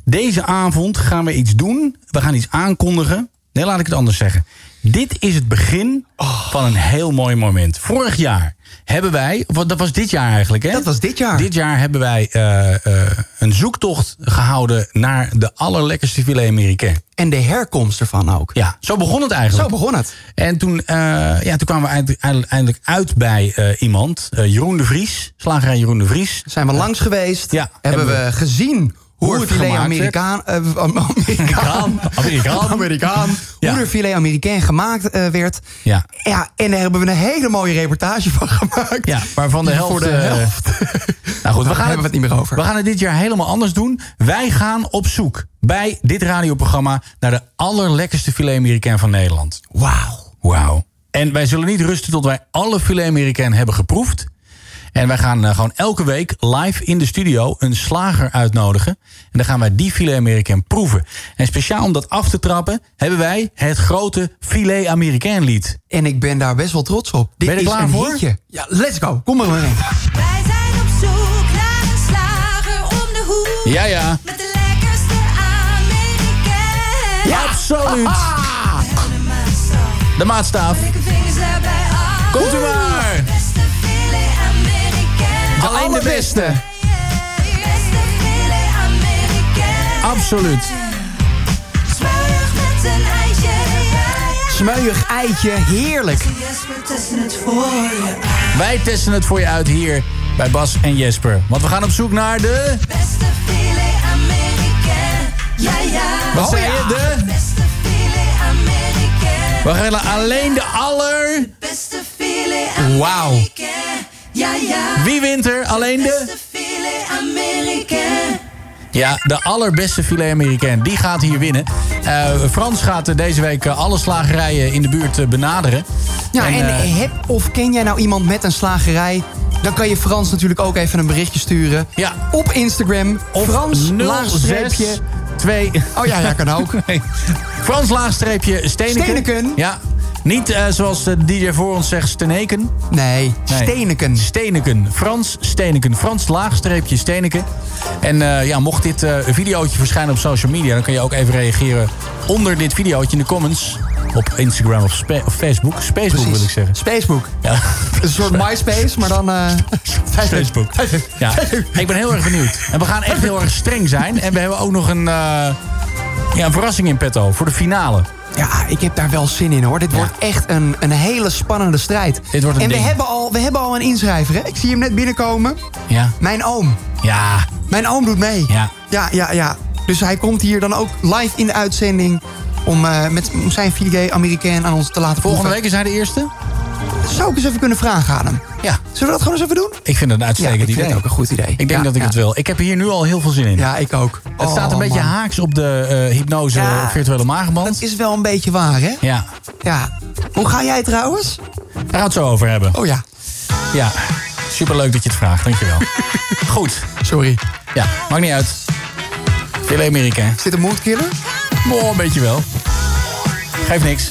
Deze avond gaan we iets doen. We gaan iets aankondigen. Nee, laat ik het anders zeggen. Dit is het begin van een heel mooi moment. Vorig jaar hebben wij, dat was dit jaar eigenlijk, hè? Dat was dit jaar. Dit jaar hebben wij eh, eh, een zoektocht gehouden naar de allerlekkerste filet américain. En de herkomst ervan ook. Ja, zo begon het eigenlijk. Zo begon het. En toen, eh, ja, toen kwamen we eindelijk, uit bij iemand, Jeroen de Vries, slagerij Jeroen de Vries. Zijn we langs geweest? Ja. Hebben we gezien hoe, het filet Amerikaan, eh, Amerikaan, (laughs) Amerikaan. (laughs) Amerikaan, Ja. hoe er filet Amerikaan gemaakt eh, werd. Ja. ja, en daar hebben we een hele mooie reportage van gemaakt. Ja, waarvan de helft... Voor de eh, helft. (laughs) nou goed, we gaan hebben we het niet meer over. We gaan het dit jaar helemaal anders doen. Wij gaan op zoek bij dit radioprogramma naar de allerlekkerste filet Amerikaan van Nederland. Wauw. Wauw. En wij zullen niet rusten tot wij alle filet Amerikaan hebben geproefd. En wij gaan eh, gewoon elke week live in de studio een slager uitnodigen. En dan gaan wij die filet Amerikaan proeven. En speciaal om dat af te trappen hebben wij het grote filet Amerikaan lied. En ik ben daar best wel trots op. Dit Ben je is klaar een voor? hitje. Ja, let's go. Kom er maar in. Wij zijn op zoek naar een slager om de hoek. Ja, ja. Met de lekkerste Amerikaan. Absoluut. De maatstaaf. Af. Komt u maar. Alleen de beste. Absoluut. Smeuig met een. Smeuig eitje, heerlijk. Wij testen het voor je uit hier bij Bas en Jesper. Want we gaan op zoek naar de... Beste filet Amerikaan. Ja, ja. Wat Oh, zei ja. je? De... Beste filet Amerikaan. We gaan alleen de aller... Beste filet Amerikaan. Wauw. Ja, ja. Wie wint er? Alleen de... Beste filet Amerikaan. Ja, de allerbeste filet Amerikaan. Die gaat hier winnen. Eh, Frans gaat deze week eh, alle slagerijen in de buurt eh, benaderen. Ja, en, heb of ken jij nou iemand met een slagerij? Dan kan je Frans natuurlijk ook even een berichtje sturen. Ja. Op Instagram. Of Frans, 06 laagstreepje, 2. Oh ja, ja, kan ook. (laughs) Nee. Frans laagstreepje Steneken. Steneken? Ja. Niet eh, zoals de DJ voor ons zegt, Steneken. Nee, Steneken. Steneken. Frans Steneken. Frans laagstreepje Steneken. En eh, ja, mocht dit eh videootje verschijnen op social media... dan kan je ook even reageren onder dit videootje in de comments. Op Instagram of, of Facebook. Spacebook wil ik zeggen. Spacebook. Ja. (laughs) Een soort MySpace, maar dan... eh (laughs) Facebook. (laughs) Ja, ik ben heel erg benieuwd. En we gaan echt heel erg streng zijn. En we hebben ook nog een, eh, ja, een verrassing in petto voor de finale. Ja, ik heb daar wel zin in hoor. Dit wordt echt een, een hele spannende strijd. Dit wordt een en we hebben, al, we hebben al een inschrijver, hè? Ik zie hem net binnenkomen. Ja. Mijn oom. Ja. Mijn oom doet mee. Ja. Ja, ja, ja. Dus hij komt hier dan ook live in de uitzending... om eh, met zijn filigree Amerikaan aan ons te laten Volgende proeven. week is hij de eerste? Zou ik eens even kunnen vragen aan hem? Ja. Zullen we dat gewoon eens even doen? Ik vind het een uitstekend Ja, ik vind het ook een goed idee. Ik denk Ja, dat ik ja. het wil. Ik heb hier nu al heel veel zin in. Ja, ik ook. Het staat een Oh, beetje man. haaks op de eh, hypnose virtuele magenband. Dat is wel een beetje waar, hè? Ja. Ja. Hoe ga jij trouwens? Daar gaan we het zo over hebben. Oh ja. Ja. Superleuk dat je het vraagt. Dankjewel. (laughs) Goed. Sorry. Ja, maakt niet uit. Veel Amerika. Dit een moodkiller? Oh, een beetje wel. Geeft niks.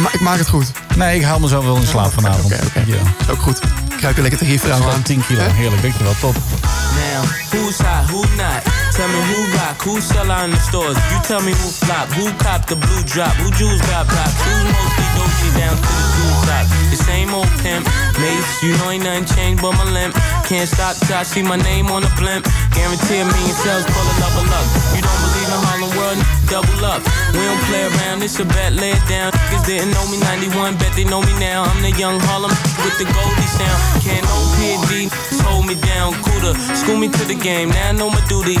Maar ik maak het goed. Nee, ik haal mezelf wel in slaap vanavond. Oké, oké. Ja. Is ook goed. Ik kruip je lekker tegen je vrouw aan. 10 kilo. Heerlijk, dankjewel. Top. Now, who's hot, who not? Tell me who rock, who sell out in the stores. You tell me who flop, who cop the blue drop, who jewels got pops, who mostly doji down to the jewel top. The same old pimp, mates, you know ain't nothing changed but my limp. Can't stop till I see my name on the blimp. Guarantee a million sales, pull a level. You don't believe in Harlem World, double up. We don't play around, it's a bet, lay it down. Niggas didn't know me 91, bet they know me now. I'm the young Harlem with the Goldie sound. Can't no PD, hold me down, cooler. School me to the game, now I know my duty.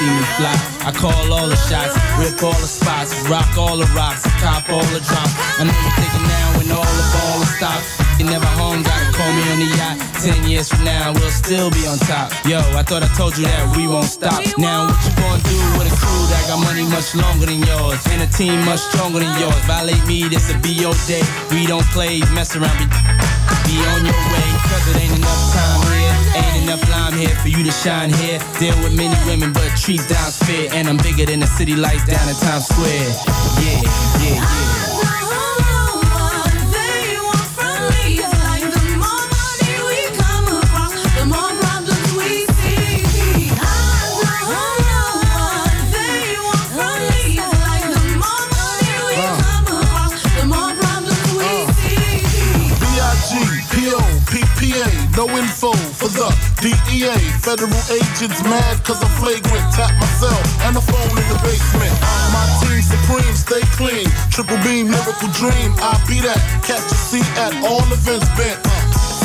see me fly. I call all the shots, rip all the spots, rock all the rocks, cop all the drops. I know you're thinking now when all the ball stopped. You never home, gotta call me on the yacht. Ten years from now, we'll still be on top. Yo, I thought I told you that we won't stop. Now, what you gonna do with a crew that got money much longer than yours? And a team much stronger than yours. Violate me, this a be your day. We don't play, mess around, be, be on your way. Cause it ain't enough time enough lime here for you to shine here. Deal with many women, but treat down's fair. And I'm bigger than the city lights down in Times Square. Yeah, yeah, yeah. No info for the DEA. Federal agents mad cause I'm flagrant. Tap myself and the phone in the basement. My team supreme, stay clean. Triple beam, miracle dream. I be that. Catch a seat at all events bent.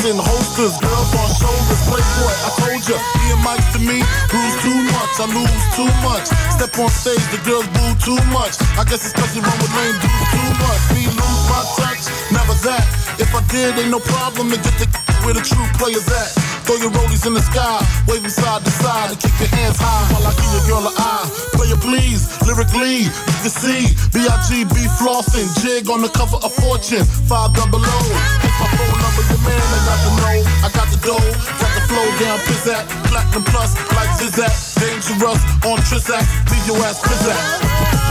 In holsters, girls on shoulders, playboy. I told ya, me and Mike to me, lose too much, I lose too much. Step on stage, the girls boo too much. I guess it's cause you run with lame dudes too much. Me lose my touch, never that. If I did, ain't no problem to get the where the true players at. Throw your rollies in the sky, wave them side to side, and keep your hands high while I give your girl an eye. Player please, lyrically, you can see B.I.G.B. flossing, jig on the cover of Fortune, five double O. It's my phone number, your man, I got the know, I got the dough, got the flow down, pizzat, platinum plus, like Zizak, dangerous on Trizak, leave your ass pizzat.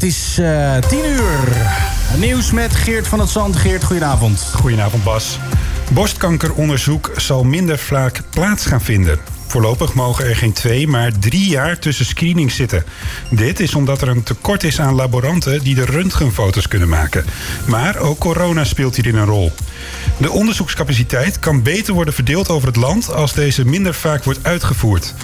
Het is eh 10 uur. Nieuws met Geert van het Zand. Geert, goedenavond. Goedenavond Bas. Borstkankeronderzoek zal minder vaak plaats gaan vinden. Voorlopig mogen er geen twee, maar drie jaar tussen screenings zitten. Dit is omdat er een tekort is aan laboranten die de röntgenfoto's kunnen maken. Maar ook corona speelt hierin een rol. De onderzoekscapaciteit kan beter worden verdeeld over het land als deze minder vaak wordt uitgevoerd.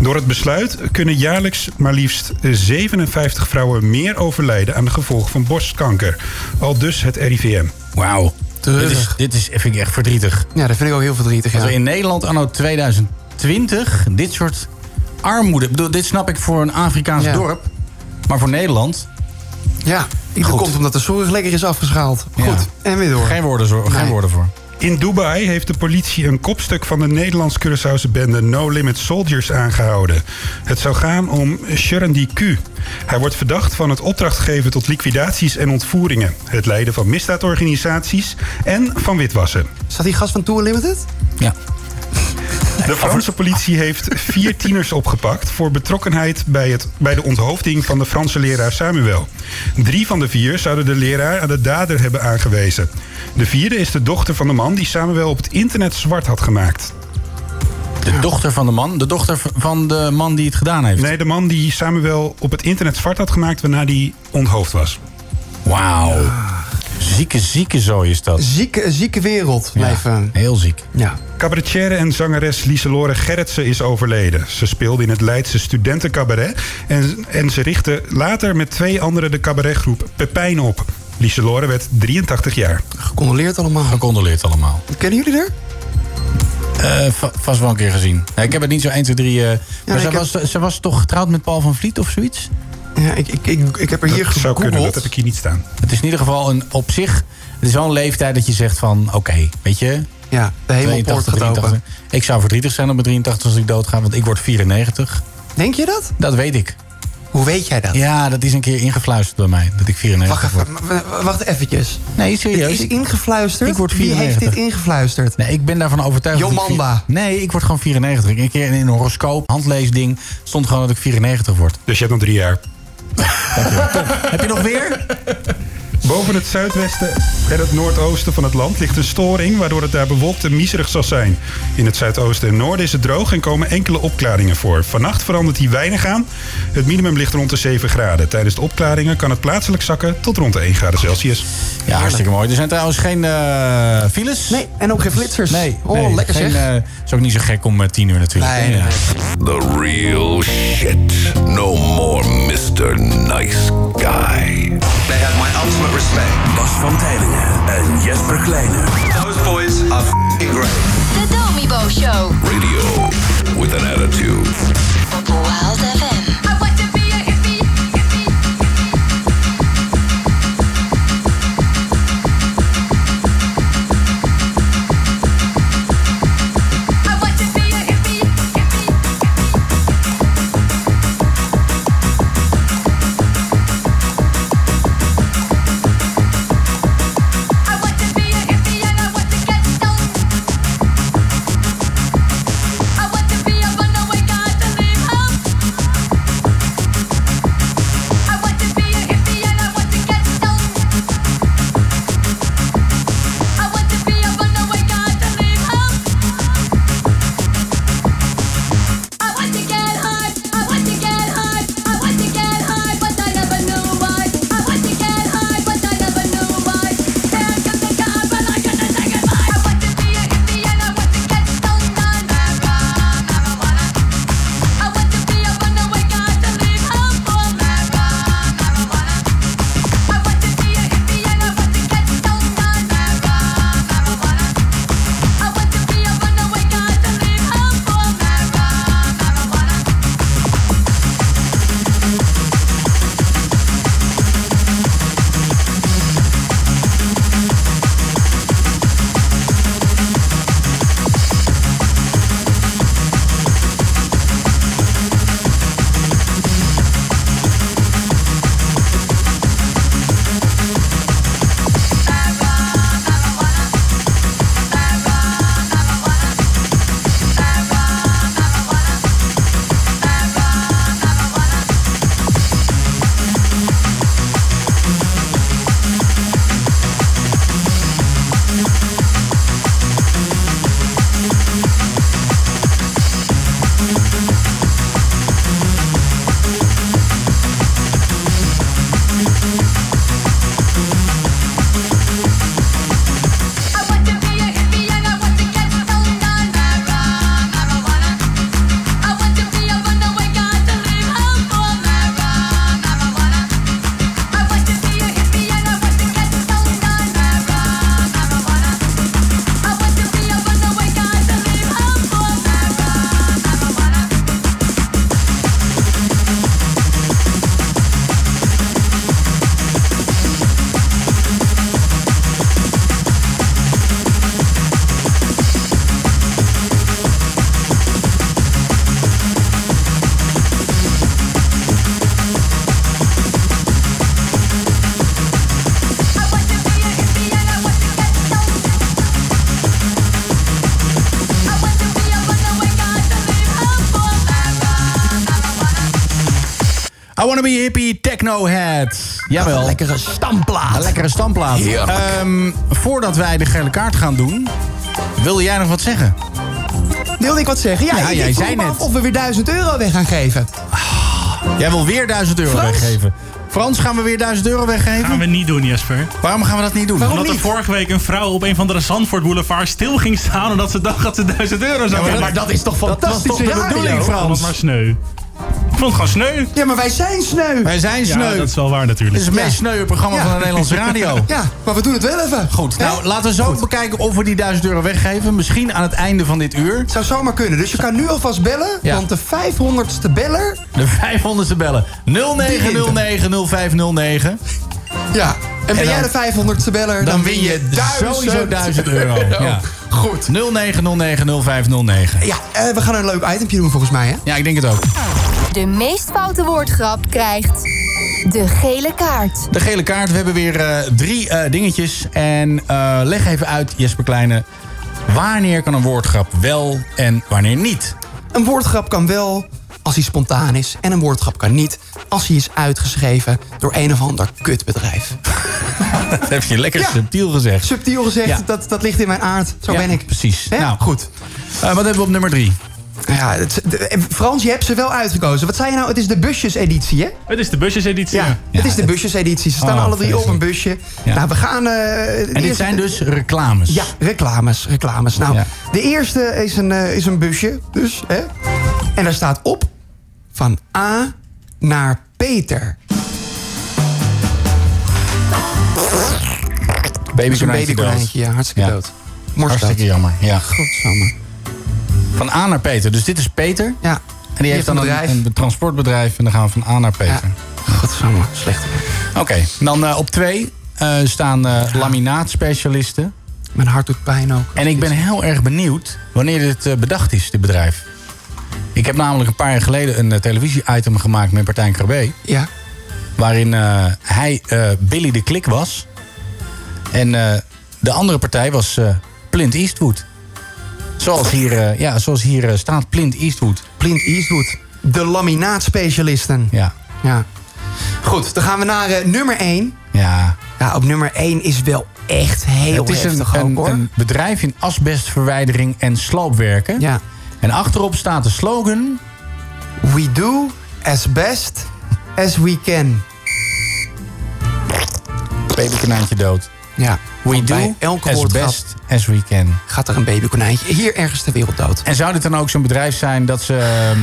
Door het besluit kunnen jaarlijks maar liefst 57 vrouwen meer overlijden aan de gevolgen van borstkanker. Al dus het RIVM. Wauw. Dit is, dit is, vind ik echt verdrietig. Ja, dat vind ik ook heel verdrietig. Als Ja. we in Nederland anno 2020 dit soort armoede... Bedoel, dit snap ik voor een Afrikaans Ja. dorp. Maar voor Nederland... Ja, dat komt omdat de zorg lekker is afgeschaald. Goed, en weer door. Geen woorden, zo, geen woorden voor. In Dubai heeft de politie een kopstuk van de Nederlands-Curaçaose bende No Limit Soldiers aangehouden. Het zou gaan om Shurendi Q. Hij wordt verdacht van het opdracht geven tot liquidaties en ontvoeringen, het leiden van misdaadorganisaties en van witwassen. Staat die gast van Tour Limited? Ja. De Franse politie heeft vier tieners opgepakt voor betrokkenheid bij, het, bij de onthoofding van de Franse leraar Samuel. Drie van de vier zouden de leraar aan de dader hebben aangewezen. De vierde is de dochter van de man die Samuel op het internet zwart had gemaakt. De dochter van de man? De dochter van de man die het gedaan heeft? Nee, de man die Samuel op het internet zwart had gemaakt waarna die onthoofd was. Wauw. Zieke, zieke zooi is dat. Zieke, zieke wereld. Blijven. Heel ziek. Ja. Cabaretière en zangeres Lieselore Gerritsen is overleden. Ze speelde in het Leidse studentencabaret... en, en ze richtte later met twee anderen de cabaretgroep Pepijn op. Lieselore werd 83 jaar. Gecondoleerd allemaal. Gecondoleerd allemaal. Kennen jullie er? Eh, va- vast wel een keer gezien. Nee, ik heb het niet zo 1, 2, 3... eh, maar heb- was, zij was toch getrouwd met Paul van Vliet of zoiets? Ja, ik, ik, ik, ik heb er hier Dat zou kunnen, gegoogeld. dat heb ik hier niet staan. Het is in ieder geval een, op zich... Het is wel een leeftijd dat je zegt van... Oké, weet je... Ja, de hemelpoort gaat open. Ik zou verdrietig zijn op mijn 83 als ik doodga, want ik word 94. Denk je dat? Dat weet ik. Hoe weet jij dat? Ja, dat is een keer ingefluisterd bij mij, dat ik 94 Wacht word. wacht eventjes. Nee, serieus. Het is ingefluisterd? Ik word Wie heeft 94. dit ingefluisterd? Nee, ik ben daarvan overtuigd. ik Jomanda. Nee, ik word gewoon 94. Een keer in een horoscoop, handleesding, stond gewoon dat ik 94 word. Dus je hebt nog drie jaar. (laughs) Heb je nog weer? Boven het zuidwesten en het noordoosten van het land ligt een storing... waardoor het daar bewolkt en miserig zal zijn. In het zuidoosten en noorden is het droog en komen enkele opklaringen voor. Vannacht verandert die weinig aan. Het minimum ligt rond de 7 graden. Tijdens de opklaringen kan het plaatselijk zakken tot rond de 1 graden Celsius. Ja, hartstikke mooi. Er zijn trouwens geen eh, files. Nee, en ook geen flitsers. Nee, Oh, nee, lekker geen, zeg. eh, is ook niet zo gek om eh, 10 uur natuurlijk. Nee. The real shit. No more Mr. Nice Guy. They have my ultimate respect. Bas van Tijlingen en Jesper Kleine. Those boys are f***ing great. The Domibo Show. Radio with an attitude. Wild Jawel. Een lekkere stamplaat. Een lekkere stamplaat. Ehm, voordat wij de gele kaart gaan doen, wilde jij nog wat zeggen? Wilde ik wat zeggen? Ja, Ja, ik- jij zei net. Of we weer 1000 euro weg gaan geven. Jij wil weer 1000 euro Frans? weggeven. Frans, gaan we weer 1000 euro weggeven? Gaan we niet doen, Jesper. Waarom gaan we dat niet doen? Omdat er vorige week een vrouw op een van de Zandvoort Boulevard stil ging staan... omdat ze dacht dat ze 1000 euro zou Ja, maar dat- dat is toch fantastische Dat was toch de bedoeling, Frans? Het maar sneu. Ik vond het gewoon sneu. Ja, maar wij zijn sneu. Wij zijn sneu. Ja, dat is wel waar natuurlijk. Dit is het meest sneuwe programma Ja. van de Nederlandse (laughs) radio. Ja, maar we doen het wel even. Goed, nou laten we zo bekijken of we die 1000 euro weggeven. Misschien aan het einde van dit uur. Het zou zomaar kunnen. Dus je kan nu alvast bellen. Ja. Want de 500ste beller... De 500ste bellen. 09090509. Ja. En ben En jij de 500ste beller, dan, win je sowieso 1000 (laughs) euro. Ja. Goed. 09090509. Ja, eh, we gaan een leuk itempje doen volgens mij, hè? Ja, ik denk het ook. De meest foute woordgrap krijgt de gele kaart. De gele kaart. We hebben weer eh, drie eh, dingetjes. En eh, leg even uit, Jesper Kleine. Wanneer kan een woordgrap wel en wanneer niet? Een woordgrap kan wel als hij spontaan is. En een woordgrap kan niet als hij is uitgeschreven door een of ander kutbedrijf. (laughs) Dat heb je lekker Ja. subtiel gezegd. Subtiel gezegd, Ja. dat, dat ligt in mijn aard. Zo Ja, ben ik. Precies. Nou, Goed. Eh, wat hebben we op nummer drie? Ja, het, de- Frans, je hebt ze wel uitgekozen. Wat zei je nou? Het is de busjes-editie, hè? Het is de busjeseditie. Ja, het is de busjes-editie. Ze staan Oh, alle drie op een busje. Ja. Nou, we gaan... eh, En dit eerste- zijn dus reclames. Ja, reclames, reclames. Nou, Ja. de eerste is een, eh, is een busje, dus, hè? En daar staat op van A naar Peter. Babykonijntje ja, hartstikke Ja. dood. Hartstikke jammer. Ja. Godsamme. Van A naar Peter. Dus dit is Peter. Ja. En die heeft dan een een, bedrijf. een transportbedrijf. En dan gaan we van A naar Peter. Godsamme, slecht. Oké, dan eh, op twee eh, staan eh, laminaatspecialisten. Mijn hart doet pijn ook. En ik ben heel erg benieuwd wanneer dit bedacht is, dit bedrijf. Ik heb namelijk een paar jaar geleden een televisie-item gemaakt met Partijn Krabbe. Ja. Waarin hij Billy de Klik was. En de andere partij was Clint Eastwood. Zoals hier, eh, ja, zoals hier eh, staat, Clint Eastwood. Clint Eastwood. De laminaatspecialisten. Ja. Ja. Goed, dan gaan we naar eh, nummer 1. Ja. Ja, op nummer 1 is wel echt heel Het is een, ook, een bedrijf in asbestverwijdering en sloopwerken. Ja. En achterop staat de slogan... We do as best as we can. Babykonijntje dood. Ja. We want bij do elke as best as we can. Gaat er een babykonijntje hier ergens ter wereld dood. En zou dit dan ook zo'n bedrijf zijn dat ze... ehm,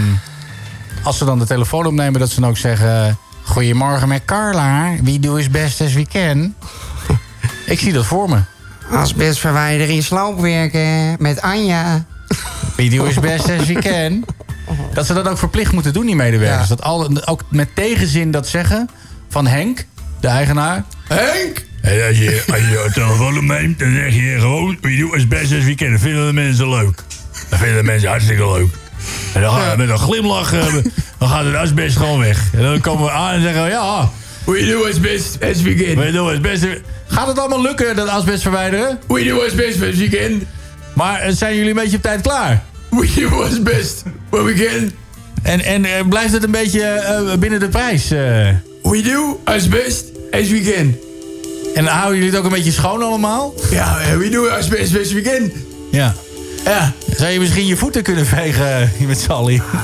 als ze dan de telefoon opnemen, dat ze dan ook zeggen... Goedemorgen met Carla. We do as best as we can. (laughs) Ik zie dat voor me. Asbestverwijdering, sloopwerken met Anja. We do as best as we can. Dat ze dat ook verplicht moeten doen, die medewerkers. Dat al, ook met tegenzin dat zeggen van Henk, de eigenaar. Henk! En als je, als je telefoon opneemt, dan zeg je gewoon... We do as best as we can. Vinden de mensen leuk. Dat vinden de mensen hartstikke leuk. En dan gaan we met een glimlach... eh, dan gaat het asbest gewoon weg. En dan komen we aan en zeggen we... Ja, We do as best as we can. we do as best... as- Gaat het allemaal lukken, dat asbest verwijderen? We do as best as we can. Maar eh, zijn jullie een beetje op tijd klaar? We do as best what we can. En, en eh, blijft het een beetje binnen de prijs? We do as best as we can. En houden jullie het ook een beetje schoon allemaal? Ja, eh, we do as best can. Ja. Ja. Zou je misschien je voeten kunnen vegen eh, met allen? Ah,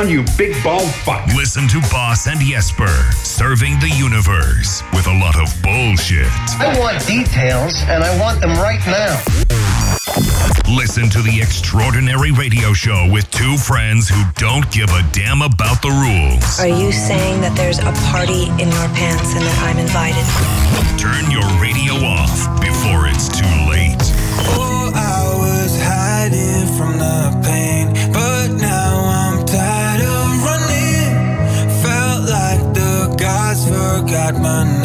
down, you big bald fuck. Listen to Boss and Jesper serving the universe with a lot of bullshit. I want details, and I want them right now. Listen to the extraordinary radio show with two friends who don't give a damn about the rules. Are you saying that there's a party in your pants and that I'm invited? Turn your radio off before it's too late. man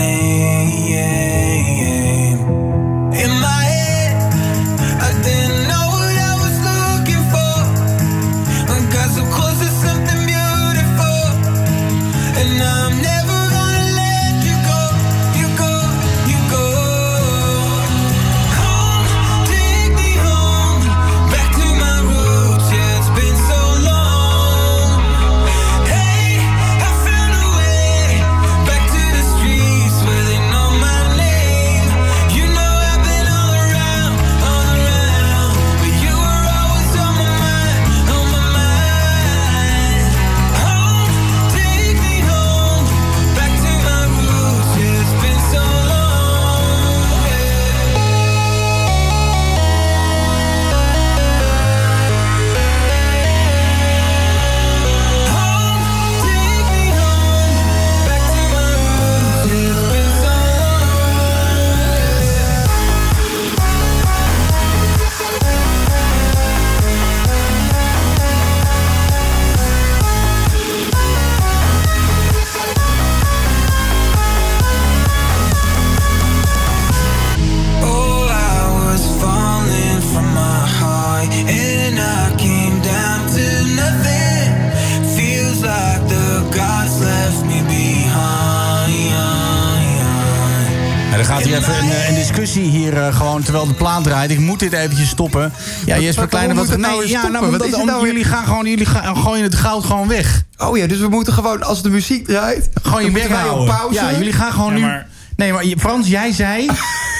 draait. Ik moet dit eventjes stoppen. Ja, Jesper Kleine, wat nou nee, ja, nou, nou jullie gaan gewoon, jullie gaan, gooien het goud gewoon weg. Oh ja, dus we moeten gewoon, als de muziek draait... Gewoon je weghouden. pauze. Ja, jullie gaan gewoon Ja, nu... Nee, maar Frans, jij zei... (laughs)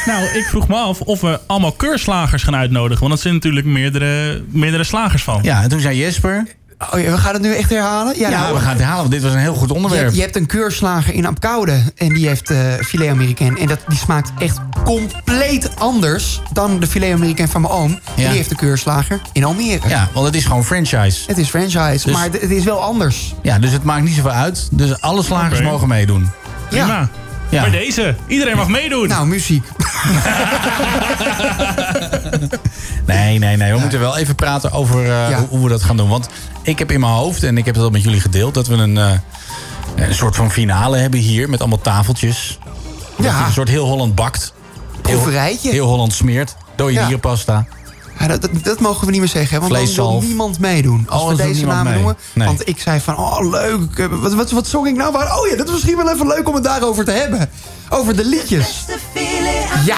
Nou, ik vroeg me af of we allemaal keurslagers gaan uitnodigen. Want dat zijn natuurlijk meerdere, meerdere slagers van. Ja, en toen zei Jesper... Oh ja, we gaan het nu echt herhalen? Ja, nou, we gaan het herhalen, want dit was een heel goed onderwerp. je hebt een keurslager in Apkoude en die heeft eh filet americain. En dat, die smaakt echt compleet anders dan de filet americain van mijn oom. Ja. die heeft een keurslager in Almere. Ja, want het is gewoon franchise. Het is franchise, Dus- maar het, het is wel anders. Ja, dus het maakt niet zoveel uit. Dus alle slagers mogen meedoen. Prima. Ja. Bij deze. Iedereen mag meedoen. Nou, muziek. (laughs) Nee, nee, nee. We moeten wel even praten over eh, Ja. hoe, hoe we dat gaan doen. Want ik heb in mijn hoofd, en ik heb het al met jullie gedeeld... dat we een, eh, een soort van finale hebben hier met allemaal tafeltjes. Dat Ja. Een soort heel Holland bakt. Heel, Proeverijtje. heel Holland smeert. Dode Ja. Ja, dat, dat, dat mogen we niet meer zeggen, hè, want dan wil niemand meedoen. Als Oh, we deze niemand namen mee. noemen. Nee. Want ik zei van, oh leuk, wat, wat, wat zong ik nou? Waar- Oh ja, dat is misschien wel even leuk om het daarover te hebben. Over de liedjes. Ja.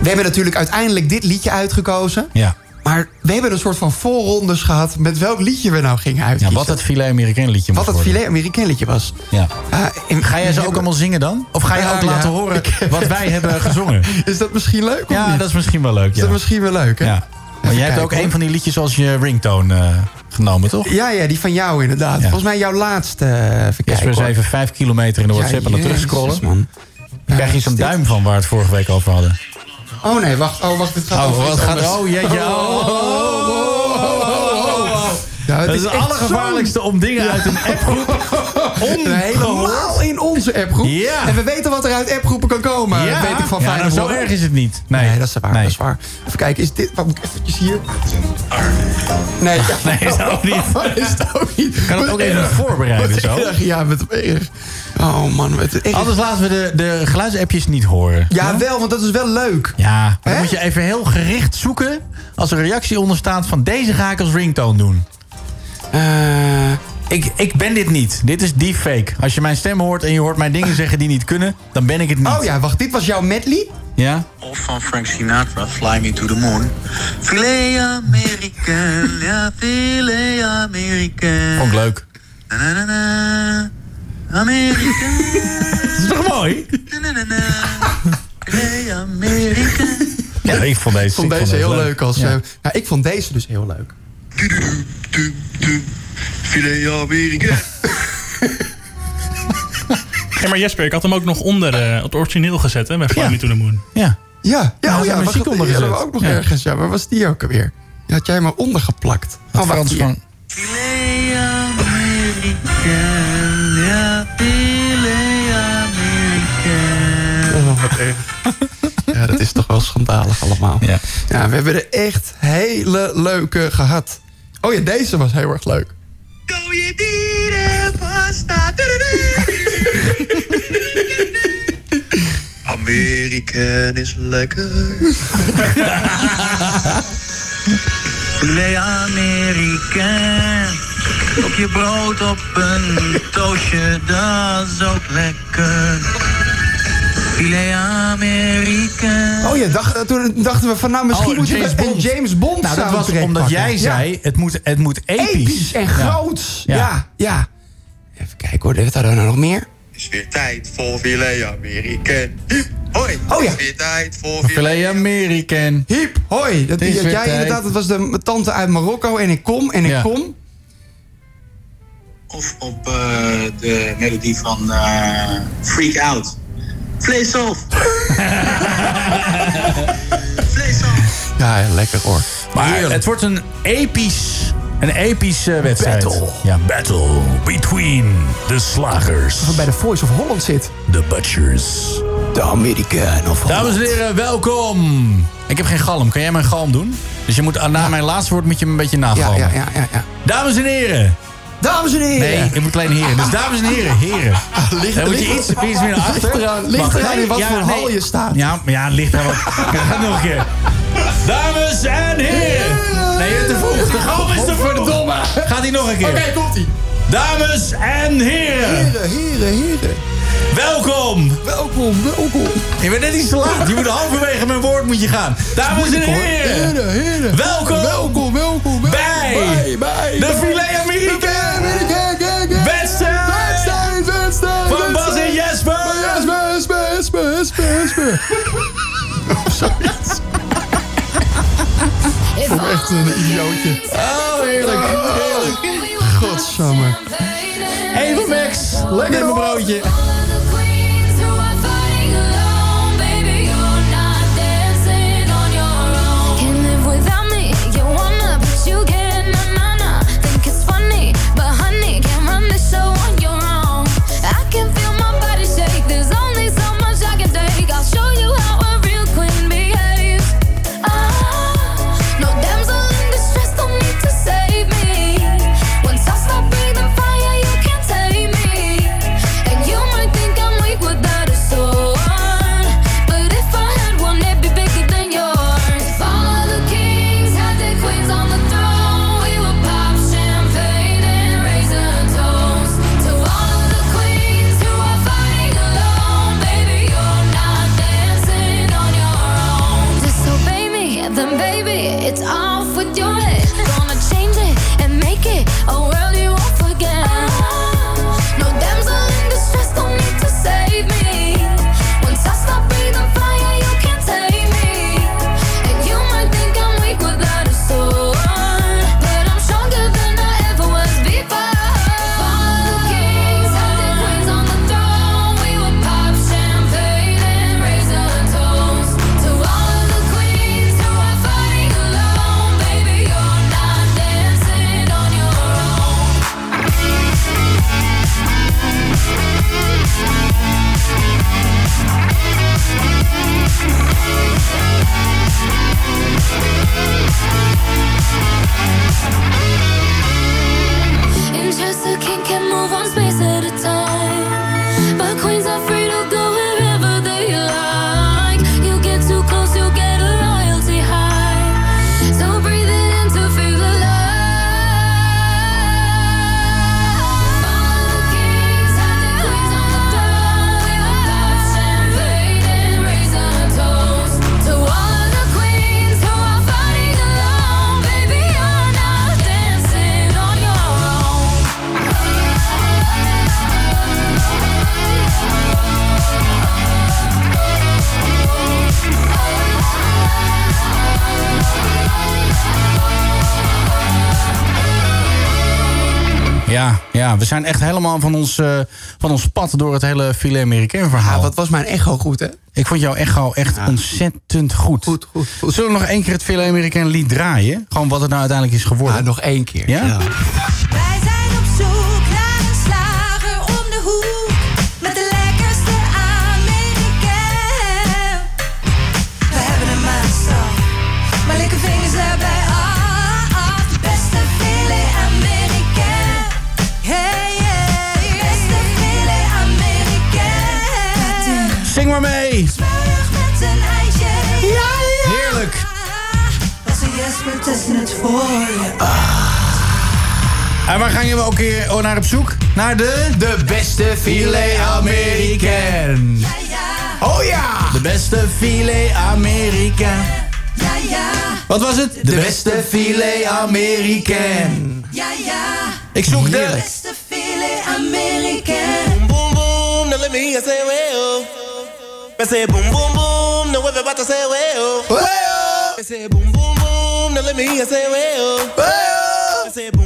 We hebben natuurlijk uiteindelijk dit liedje uitgekozen. Ja. Maar we hebben een soort van voorrondes gehad met welk liedje we nou gingen ja, uitkiezen. wat het filet Amerikaan liedje Wat moet het filet Amerikaan liedje was. Ja. Ja, en Ga jij ze ook allemaal zingen dan? Of ga je Ja, ook ja. laten horen Ik wat wij hebben (laughs) gezongen? Is dat misschien leuk of Ja, niet? dat is misschien wel leuk. Is Ja. dat misschien wel leuk, hè? Ja. Maar jij hebt ook hoor. een van die liedjes als je ringtone eh, genomen, toch? Ja, ja, die van jou inderdaad. Volgens mij jouw laatste. eh, Even kijken. is hoor. even vijf kilometer in de Ja, WhatsApp aan het jezus, terugscrollen. man. Dan krijg je zo'n duim van waar we het vorige week over hadden. Oh nee, wacht. Oh, wacht. Dit gaat Oh, wat gaat. Oh, jeetje. Oh, oh, oh, oh, oh. Ja, het Dat is is het allergevaarlijkste om dingen uit een appgroep (laughs) Helemaal in onze appgroep. Ja. En we weten wat er uit appgroepen kan komen. Ja. weet ik van Ja, nou, zo erg is het niet. Nee. dat is waar. Dat is waar. Even kijken, is dit... Wat moet ik eventjes hier? Nee, ja. Nee, is dat ook niet. (laughs) is dat ook niet. Kan het ook even voorbereiden zo? Ja, met erg. Oh man, het echt... Anders laten we de, de geluidsappjes niet horen. Ja, wel, want dat is wel leuk. Ja, maar dan Hè? moet je even heel gericht zoeken... als er een reactie onder staat van deze ga ik als ringtone doen. Eh, Ik, ik ben dit niet. Dit is deepfake. Als je mijn stem hoort en je hoort mij dingen zeggen die niet kunnen... dan ben ik het niet. Oh ja, wacht, dit was jouw medley? Ja? Of van Frank Sinatra, Fly Me to the Moon. Filet American, ja, filet American. Vond ik leuk. Na, na, na, na. American. Dat is toch mooi? Na, na, na, na. Filet American. Ja, ik vond deze, Ik vond ik deze heel leuk. als. Ja. eh, nou, ik vond deze dus heel leuk. Filet American. Ja, (laughs) maar Jesper, ik had hem ook nog onder eh, het origineel gezet, hè, bij Fly Ja. Me to the Moon. Ja. Ja, ja, Ja, ja muziek die onder hadden we gezet. ook nog Ja. ergens. Ja, waar was die ook alweer? Die had jij maar ondergeplakt. Oh, Frans van... Filet American, wat erg. Ja, dat is toch wel schandalig allemaal. Ja. Ja, we hebben er echt hele leuke gehad. Oh ja, deze was heel erg leuk. American is lekker. Filet Amerikaan. Op je brood op een toastje, dat is ook lekker. Filet Amerikaan. Oh ja, dacht, toen dachten we van nou misschien Oh, moeten James we een Bond. James Bond Nou, dat was omdat pakken. jij Ja. zei, het, moet, het moet episch. Episch en Ja. groots. Ja. Ja. ja, Even kijken hoor, hadden we nou nog meer? is weer tijd voor filet Amerikaan. Hiep, hoi. Oh ja. is weer tijd voor filet. Filet American. Hiep, hoi. Dat Het is jij tijd. inderdaad, dat was de tante uit Marokko en ik kom en ik Ja. kom. Of op eh, de melodie van eh, Freak Out. Vlees off. (laughs) Vlees off. Ja, lekker hoor. Maar het wordt een episch, een epische wedstrijd. Battle. Ja, battle between the slagers. Of het bij de Voice of Holland zit. The butchers. De Amerikaan of Dames en heren, welkom. Ik heb geen galm. Kan jij mijn galm doen? Dus je moet, na mijn laatste woord moet je me een beetje Ja, nagalmen. ja, ja, ja, ja. Dames en heren. Dames en heren. Nee, ik moet alleen heren. Dus dames en heren, heren. (laughs) ligt- Dan moet je iets, iets meer naar achter. ligt eraan- in nee, wat voor hal je staat. Ja, ja, ligt er wat. (laughs) Ga nog een keer. Dames en heren. Nee, te vroeg. De galm is te. Verdomme. Gaat hij nog een keer. Oké, komt ie. Dames en heren. Heren, heren, heren. Welkom. Welkom, welkom. Je bent net iets te laat. Je moet halverwege mijn woord moet je gaan. Dames en heren. Heren, heren. Welkom. Welkom, welkom, welkom. Bij bij, bij de Filet Amerikaan. Jesper. Zoiets. Me echt een idiootje. Oh, heerlijk. Heerlijk. Godsamme. Even Max. Lekker mijn broodje. Ja, we zijn echt helemaal van ons, eh, van ons pad door het hele filet Amerikaan verhaal. Ja, wat was mijn echo goed, hè? Ik vond jouw echo echt ontzettend goed. Goed, goed, goed. Zullen we nog één keer het filet Amerikaan lied draaien? Gewoon wat het nou uiteindelijk is geworden. Ja, nog één keer. Ja? En waar gaan we ook keer oh, naar op zoek? Naar de... De beste filet Amerikaan. Oh ja! De beste filet Amerikaan. Ja, ja. Wat was het? De beste filet Amerikaan. Ja, ja. Ik zoek de... Beste filet Amerikaan. Boom boom, now let me hear you say well. I say boom boom boom, now everybody say well. I say boom boom boom, now let me hear you say well. I say boom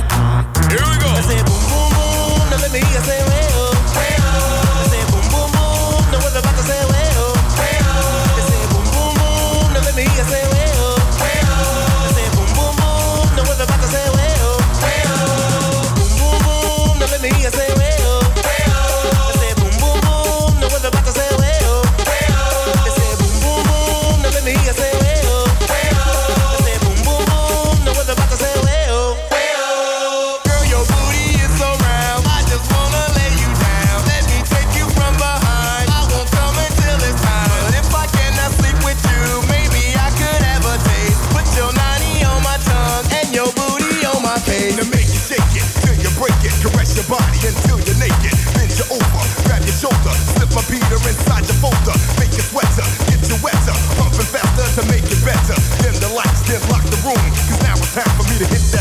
right. Beater inside your folder. Make you sweater, get you wetter, pumping faster to make it better. Dim the lights, then lock the room. Cause now it's time for me to hit that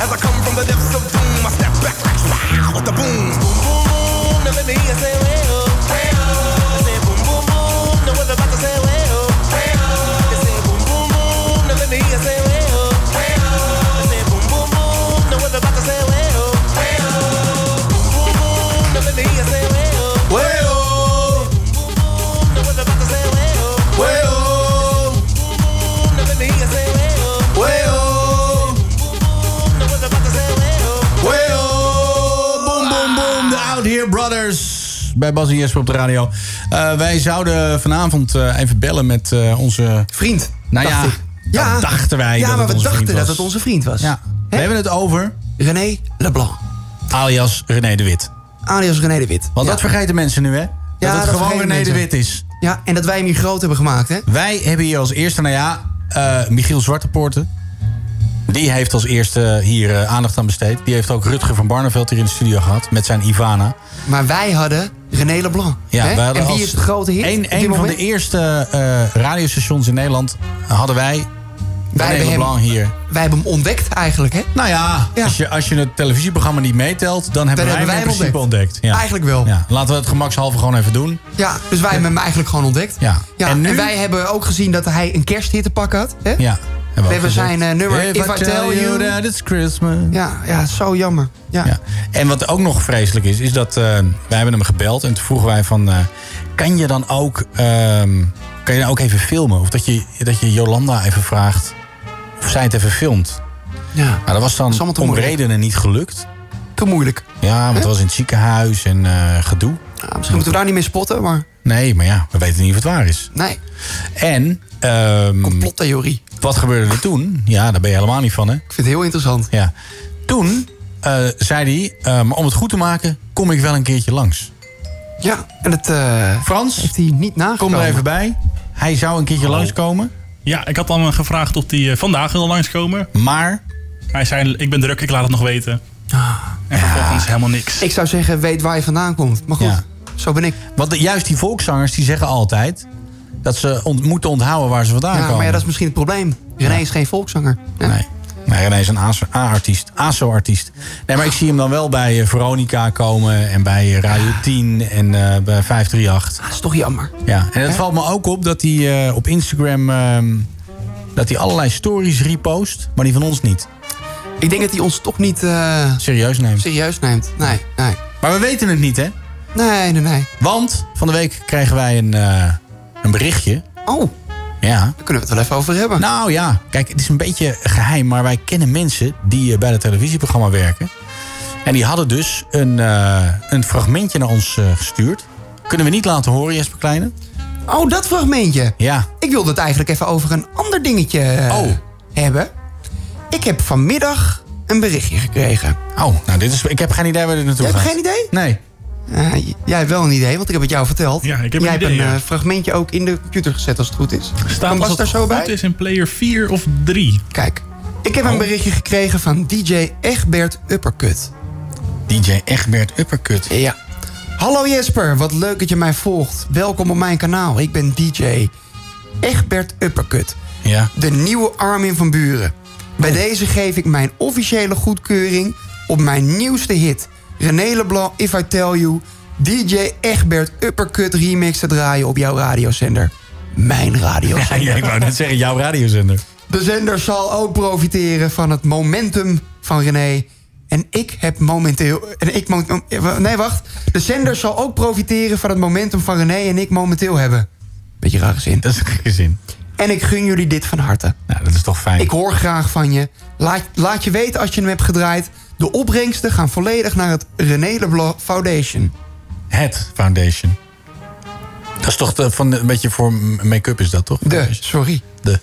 As I come from the depths of doom, I step back, with the boom Bij Bas en Jesper op de radio. Eh, wij zouden vanavond eh, even bellen met eh, onze... Vriend, Nou ja, dat dachten wij Ja, dat maar het we dachten dat het onze vriend was. Ja. We hebben het over... René Leblanc. Alias René de Wit. Alias René de Wit. Want Ja. dat vergeten mensen nu, hè? Dat Ja, het dat gewoon René de. Wit is. Ja, en dat wij hem hier groot hebben gemaakt, hè? Wij hebben hier als eerste, nou ja, Michiel Zwartepoorten. Die heeft als eerste hier aandacht aan besteed. Die heeft ook Rutger van Barneveld hier in de studio gehad met zijn Ivana. Maar wij hadden René Leblanc. Ja, hè? wij en wie is de grote hit? Een, een van de eerste eh, radiostations in Nederland hadden wij. Wij hebben, hem, hier. wij hebben hem ontdekt eigenlijk, hè? Nou ja, Als, je, als je het televisieprogramma niet meetelt, dan hebben wij hebben hem in principe ontdekt. Ja. Eigenlijk wel. Ja, laten we het gemakshalve gewoon even doen. Ja, dus wij hebben hem eigenlijk gewoon ontdekt. Ja. En wij hebben ook gezien dat hij een kersthit te pakken had. Hè? Ja. We hebben zijn eh, nummer If, If I Tell You. that it's Christmas. Ja, ja, zo jammer. Ja. En wat ook nog vreselijk is, is dat eh, wij hebben hem gebeld en toen vroegen wij van, eh, kan je dan ook, ehm, kan je dan ook even filmen? Of dat je, dat je Jolanda even vraagt of zij het even filmt. Ja. Nou, dat was dan om moeilijk. redenen niet gelukt. Te moeilijk. Ja, want het was in het ziekenhuis en gedoe. misschien moeten we daar niet mee spotten, maar... Nee, maar ja, we weten niet of het waar is. Nee. En... ehm Complottheorie. Wat gebeurde er toen? Ja, daar ben je helemaal niet van, hè? Ik vind het heel interessant. Ja. Toen eh, zei hij, maar om het goed te maken, kom ik wel een keertje langs. Ja, en het... eh, Frans? Heeft hij niet nagekomen. Kom er even bij. Hij zou een keertje langskomen. Ja, ik had dan gevraagd of hij vandaag wil langskomen. Maar? Hij zei, ik ben druk, ik laat het nog weten. En vervolgens helemaal niks. Ik zou zeggen, weet waar je vandaan komt. Maar goed, Ja. zo ben ik. Want de- juist die volkszangers die zeggen altijd dat ze ont- moeten onthouden waar ze vandaan Ja, komen. maar ja, dat is misschien het probleem. René is geen volkszanger. Ja. Nee. Nee, René is een A-artiest. ASO-artiest. Nee, maar ik zie hem dan wel bij eh, Veronica komen en bij eh, Radio 10 en eh, bij 538. Dat is toch jammer. Ja, en het valt me ook op dat hij op Instagram ehm, dat hij allerlei stories repost, maar die van ons niet. Ik denk dat hij ons toch niet serieus neemt. serieus neemt. Nee, nee. Maar we weten het niet, hè? Nee, nee, nee. Want van de week kregen wij een, een berichtje. Oh. Ja. Daar kunnen we het wel even over hebben. Nou ja, kijk, het is een beetje geheim, maar wij kennen mensen die eh, bij het televisieprogramma werken. En die hadden dus een, eh, een fragmentje naar ons eh, gestuurd. Kunnen we niet laten horen, Jesper Kleine? Oh, dat fragmentje. Ja. Ik wilde het eigenlijk even over een ander dingetje eh, Oh. hebben. Ik heb vanmiddag een berichtje gekregen. Oh, nou, dit is, ik heb geen idee waar dit naartoe Jij hebt gaat. geen idee? Nee. Eh, jij hebt wel een idee, want ik heb het jou verteld. Ja, ik heb jij een hebt een ja. eh, fragmentje ook in de computer gezet als het goed is. Als was het daar zo goed bij? is in player 4 of 3. Kijk, ik heb Oh. een berichtje gekregen van DJ Egbert Uppercut. DJ Egbert Uppercut. Ja. Hallo Jesper, wat leuk dat je mij volgt. Welkom op mijn kanaal. Ik ben DJ Egbert Uppercut. Ja. De nieuwe Armin van Buren. Bij deze geef ik mijn officiële goedkeuring op mijn nieuwste hit. René Leblanc, If I Tell You. DJ Egbert Uppercut remix te draaien op jouw radiozender. Mijn radiozender. (laughs) ja, ik wou net zeggen, jouw radiozender. De zender zal ook profiteren van het momentum van René. En ik heb momenteel. En ik nee, wacht. De zender zal ook profiteren van het momentum van René en ik momenteel hebben. Beetje rare zin. Dat is een gekke zin. En ik gun jullie dit van harte. Nou, dat is toch fijn. Ik hoor graag van je. Laat, laat je weten als je hem hebt gedraaid. De opbrengsten gaan volledig naar het René Leblanc Foundation. Het Foundation. Dat is toch de, van, een beetje voor make-up is dat toch? De, sorry. De.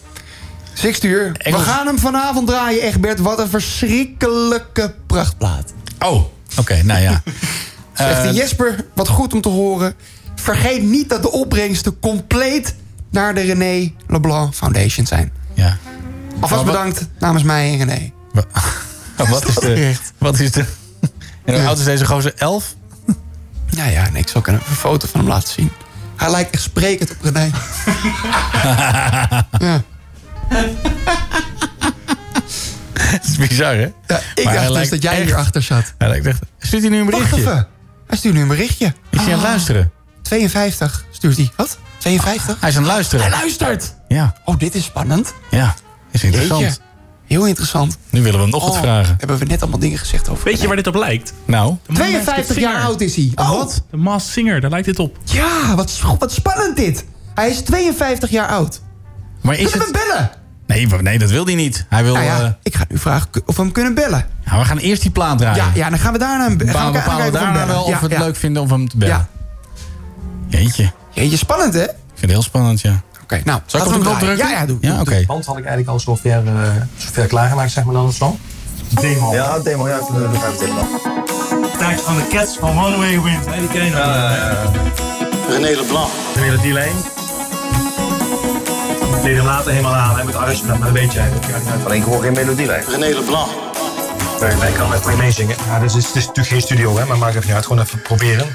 Six uur. Engels- We gaan hem vanavond draaien, Egbert. Wat een verschrikkelijke prachtplaat. Oh, oké, nou ja. (laughs) Zegt de Eh, Jesper, wat goed om te horen. Vergeet niet dat de opbrengsten compleet naar de René Leblanc Foundation zijn. Ja. Alvast wat- bedankt namens mij en René. (laughs) wat, is de, Echt. wat is de... En hoe oud is deze gozer? Elf? Ja, ja, nee, ik zal een foto van hem laten zien. Hij lijkt echt sprekend op René. (laughs) ja. Dat is bizar, hè? Ja, ik Maar dacht dus dat jij echt- hierachter zat. Hij lijkt echt... Stuurt hij nu een Wacht berichtje? even. Hij stuurt nu een berichtje. Is hij aan het Ah, luisteren? 52 stuurt hij. Wat? 52? Hij is aan het luisteren. Hij luistert. Ja. Oh, dit is spannend. Ja, is interessant. Jeetje. Heel interessant. Nu willen we hem nog wat Oh, vragen. Hebben we net allemaal dingen gezegd over Weet je waar dit op lijkt? Nou? 52 jaar oud is hij. Oh, Wat? De Masked Singer, daar lijkt dit op. Ja, wat, wat spannend dit. Hij is 52 jaar oud. Maar is Kunnen we het... hem bellen? Nee, nee, dat wil hij niet. Hij wil... Nou ja, eh, ik ga nu vragen of we hem kunnen bellen. ja, we gaan eerst die plaat draaien. Ja, ja dan gaan we daarna hem We gaan we bepalen kijken of we hem daarna bellen. wel of Ja, we het ja. leuk vinden om hem te bellen. Ja. Jeetje. Jeetje, spannend hè? Ik vind het heel spannend, ja. Oké, nou, Zal ik laten hem draaien. drukken? Ja, ja, doe. Ja, oké. Want had ik eigenlijk al zover, eh, zover klaargemaakt, zeg maar dan of zo. Demo. Ja, demo, ja, ik vind het demo. Tijd van de Cats van One Way Wind. Hè, die ken je nog. Ja, ja, ja. René Leblanc. De hem later helemaal aan, hè, met arrangement, maar dat weet jij. Alleen ik hoor geen melodielijn. René Leblanc. Nee, nee, ik kan even mee meezingen. Ja, dus het, is, het is natuurlijk geen studio, hè, maar maakt even niet uit. Gewoon even proberen.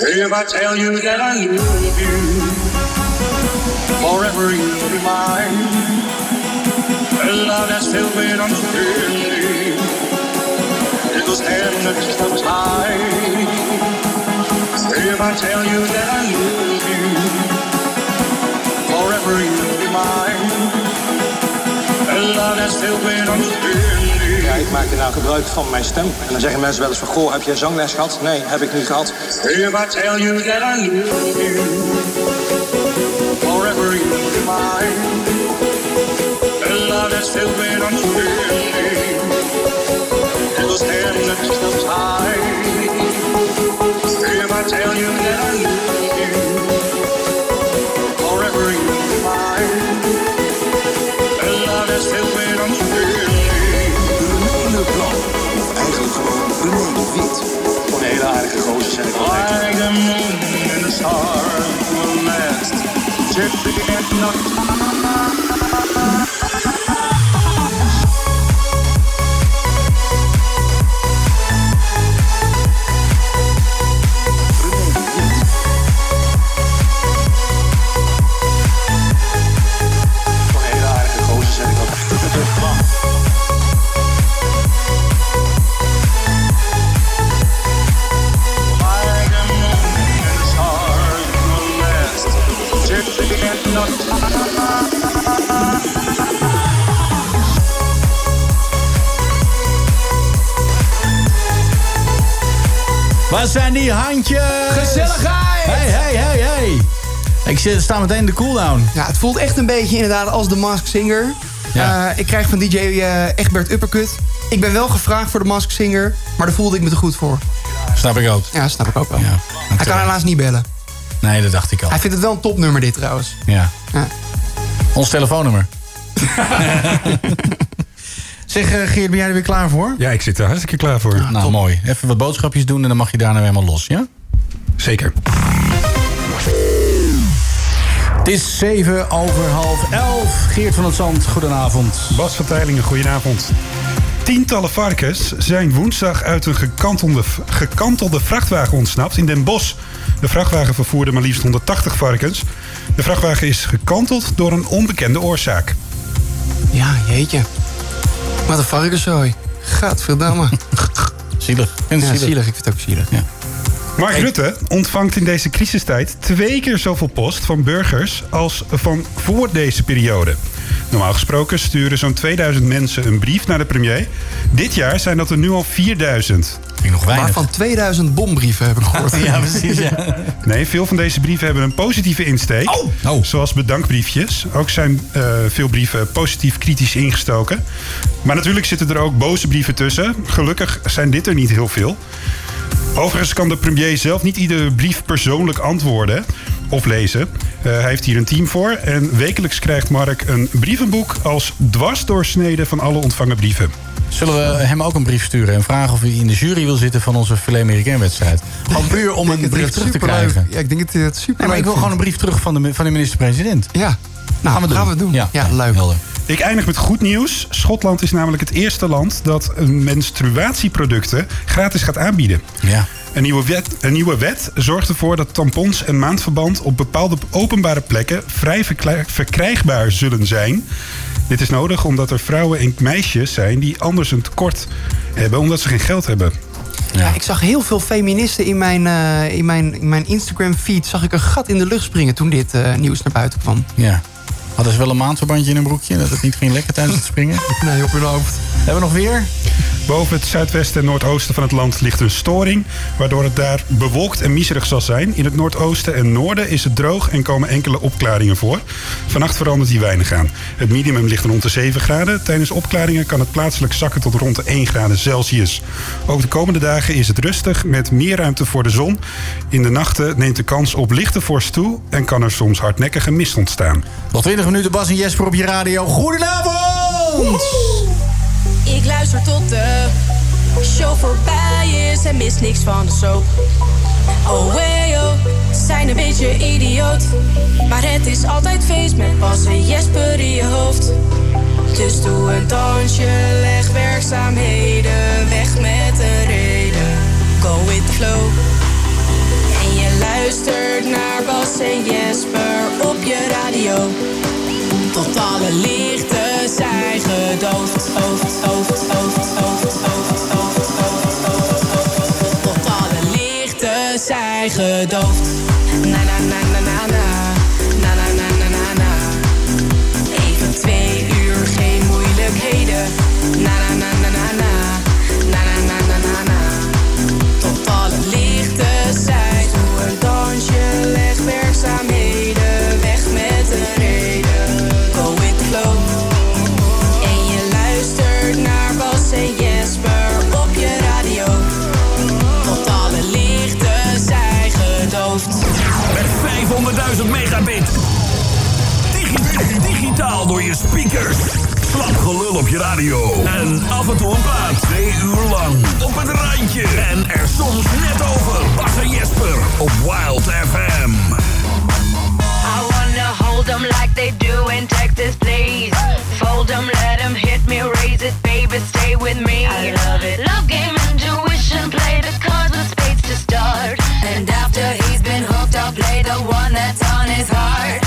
If I tell you that I love you, forever you'll be mine. A love that's filled with uncertainty. It goes tender just so tight. If I tell you that I love you, forever you'll be mine. that's filled with uncertainty. Ja, ik maak nou gebruik van mijn stem. En dan zeggen mensen wel eens van, goh, heb jij zangles gehad? Nee, heb ik niet gehad. If I tell you that I love you, tell you that I Ik zit- sta meteen in de cooldown. Ja, het voelt echt een beetje inderdaad als de Mask Singer. Ja. Eh, ik krijg van DJ eh Egbert Uppercut. Ik ben wel gevraagd voor de Mask Singer, maar daar voelde ik me te goed voor. Snap ik ook. Ja, snap ik ook wel. Ja. Hij kan helaas niet bellen. Nee, dat dacht ik al. Hij vindt het wel een topnummer dit trouwens. Ja. Ja. Ons telefoonnummer. (laughs) zeg, eh, Geert, ben jij er weer klaar voor? Ja, ik zit er hartstikke klaar voor. nou, mooi. Even wat boodschapjes doen en dan mag je daarna weer helemaal los, ja? Zeker. Het is 7 over half 11. Geert van het Zand, goedenavond. Bas van Teilingen, goedenavond. Tientallen varkens zijn woensdag uit een gekantelde, gekantelde vrachtwagen ontsnapt in Den Bosch. De vrachtwagen vervoerde maar liefst 180 varkens. De vrachtwagen is gekanteld door een onbekende oorzaak. Ja, jeetje. Wat een varkenszooi. Gadverdamme. (laughs) zielig. Ik vind ja, zielig. zielig. Ik vind het ook zielig. Ja. Mark Rutte ontvangt in deze crisistijd twee keer zoveel post van burgers als van voor deze periode. Normaal gesproken sturen zo'n 2000 mensen een brief naar de premier. Dit jaar zijn dat er nu al 4000. Vind ik nog weinig. Waarvan 2000 bombrieven heb ik gehoord. (laughs) Ja, precies, ja. Nee, veel van deze brieven hebben een positieve insteek. Oh. Zoals bedankbriefjes. Ook zijn eh, veel brieven positief kritisch ingestoken. Maar natuurlijk zitten er ook boze brieven tussen. Gelukkig zijn dit er niet heel veel. Overigens kan de premier zelf niet iedere brief persoonlijk antwoorden of lezen. Eh, hij heeft hier een team voor. En wekelijks krijgt Mark een brievenboek als dwarsdoorsnede van alle ontvangen brieven. Zullen we hem ook een brief sturen en vragen of hij in de jury wil zitten van onze filet americain wedstrijd? Gewoon puur om een brief terug te krijgen. Ja, ik denk het super Nee, maar ik wil gewoon een brief terug van de, van de minister-president. Ja, nou, gaan we doen. gaan we doen. Ja, Ja, leuk. helder. Ik eindig met goed nieuws. Schotland is namelijk het eerste land dat menstruatieproducten gratis gaat aanbieden. Ja. Een nieuwe, wet, een nieuwe wet zorgt ervoor dat tampons en maandverband op bepaalde openbare plekken vrij verkrijgbaar zullen zijn. Dit is nodig omdat er vrouwen en meisjes zijn die anders een tekort hebben omdat ze geen geld hebben. Ja. ik zag heel veel feministen in mijn, eh, in mijn, in mijn Instagram feed. Zag ik een gat in de lucht springen toen dit eh, nieuws naar buiten kwam. Ja. Hadden ze wel een maandverbandje in een broekje, dat het niet ging lekker tijdens het springen? (laughs) Nee, op hun hoofd. Hebben we nog weer? Boven het zuidwesten en noordoosten van het land ligt een storing, waardoor het daar bewolkt en miserig zal zijn. In het noordoosten en noorden is het droog en komen enkele opklaringen voor. Vannacht verandert die weinig aan. Het minimum ligt rond de 7 graden. Tijdens opklaringen kan het plaatselijk zakken tot rond de 1 graden Celsius. Ook de komende dagen is het rustig met meer ruimte voor de zon. In de nachten neemt de kans op lichte vorst toe en kan er soms hardnekkige mist ontstaan. Nog 20 minuten Bas en Jesper op je radio. Goedenavond! Ik luister tot de show voorbij is en mis niks van de soap. Oh hey oh, zijn een beetje idioot. Maar het is altijd feest met Bas en Jesper in je hoofd. Dus doe een dansje, leg werkzaamheden weg met een reden. Go with the flow. En je luistert naar Bas en Jesper op je radio. Tot alle lichten zijn gedoofd. Alle lichten zijn gedoofd. Speakers. Slap gelul op je radio. En af en toe een plaat. Twee uur lang. Op het randje. En er soms net over. Bas en Jesper op Wild FM. I wanna hold them like they do in Texas, please. Fold them, let them hit me, raise it, baby, stay with me. I love it. Love game, intuition, play the cards with spades to start. And after he's been hooked, I'll play the one that's on his heart.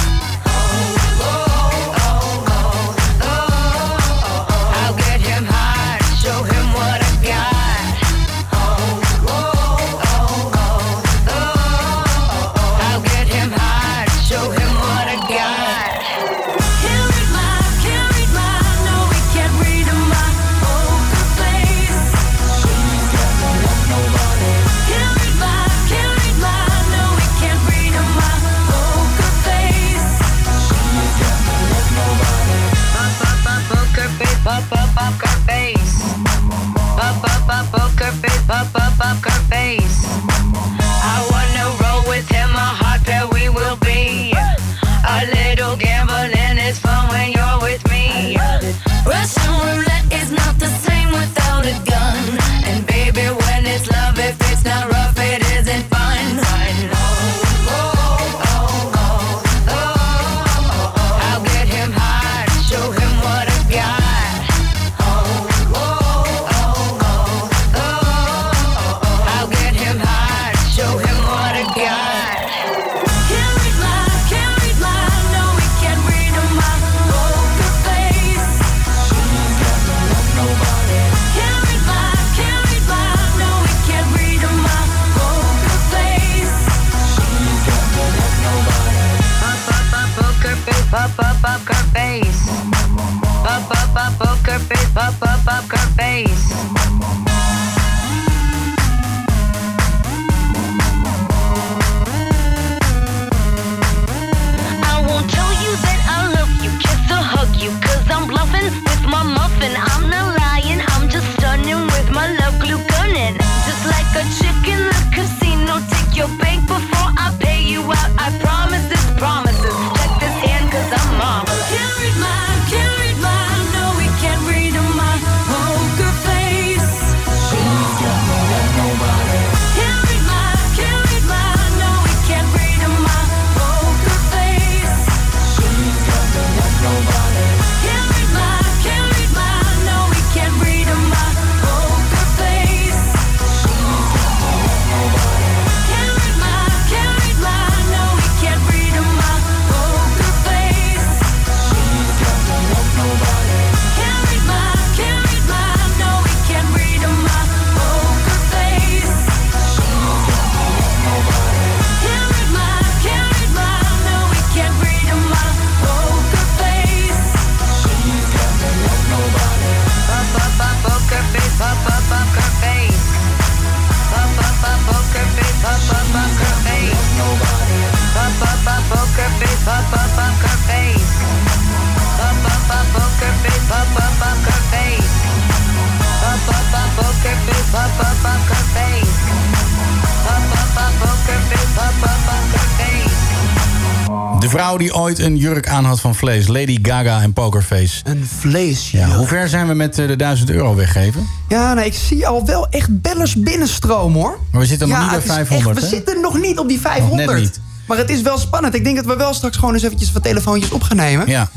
Ooit een jurk aan had van vlees. Lady Gaga en Pokerface. Een vleesje. Ja, hoe ver zijn we met eh, de 1000 euro weggeven? Ja, nee, ik zie al wel echt bellers binnenstromen hoor. Maar we zitten nog Ja, niet bij het is 500, echt- we hè? zitten nog niet op die 500. net niet. Maar het is wel spannend. Ik denk dat we wel straks gewoon eens eventjes wat telefoontjes op gaan nemen. Ja.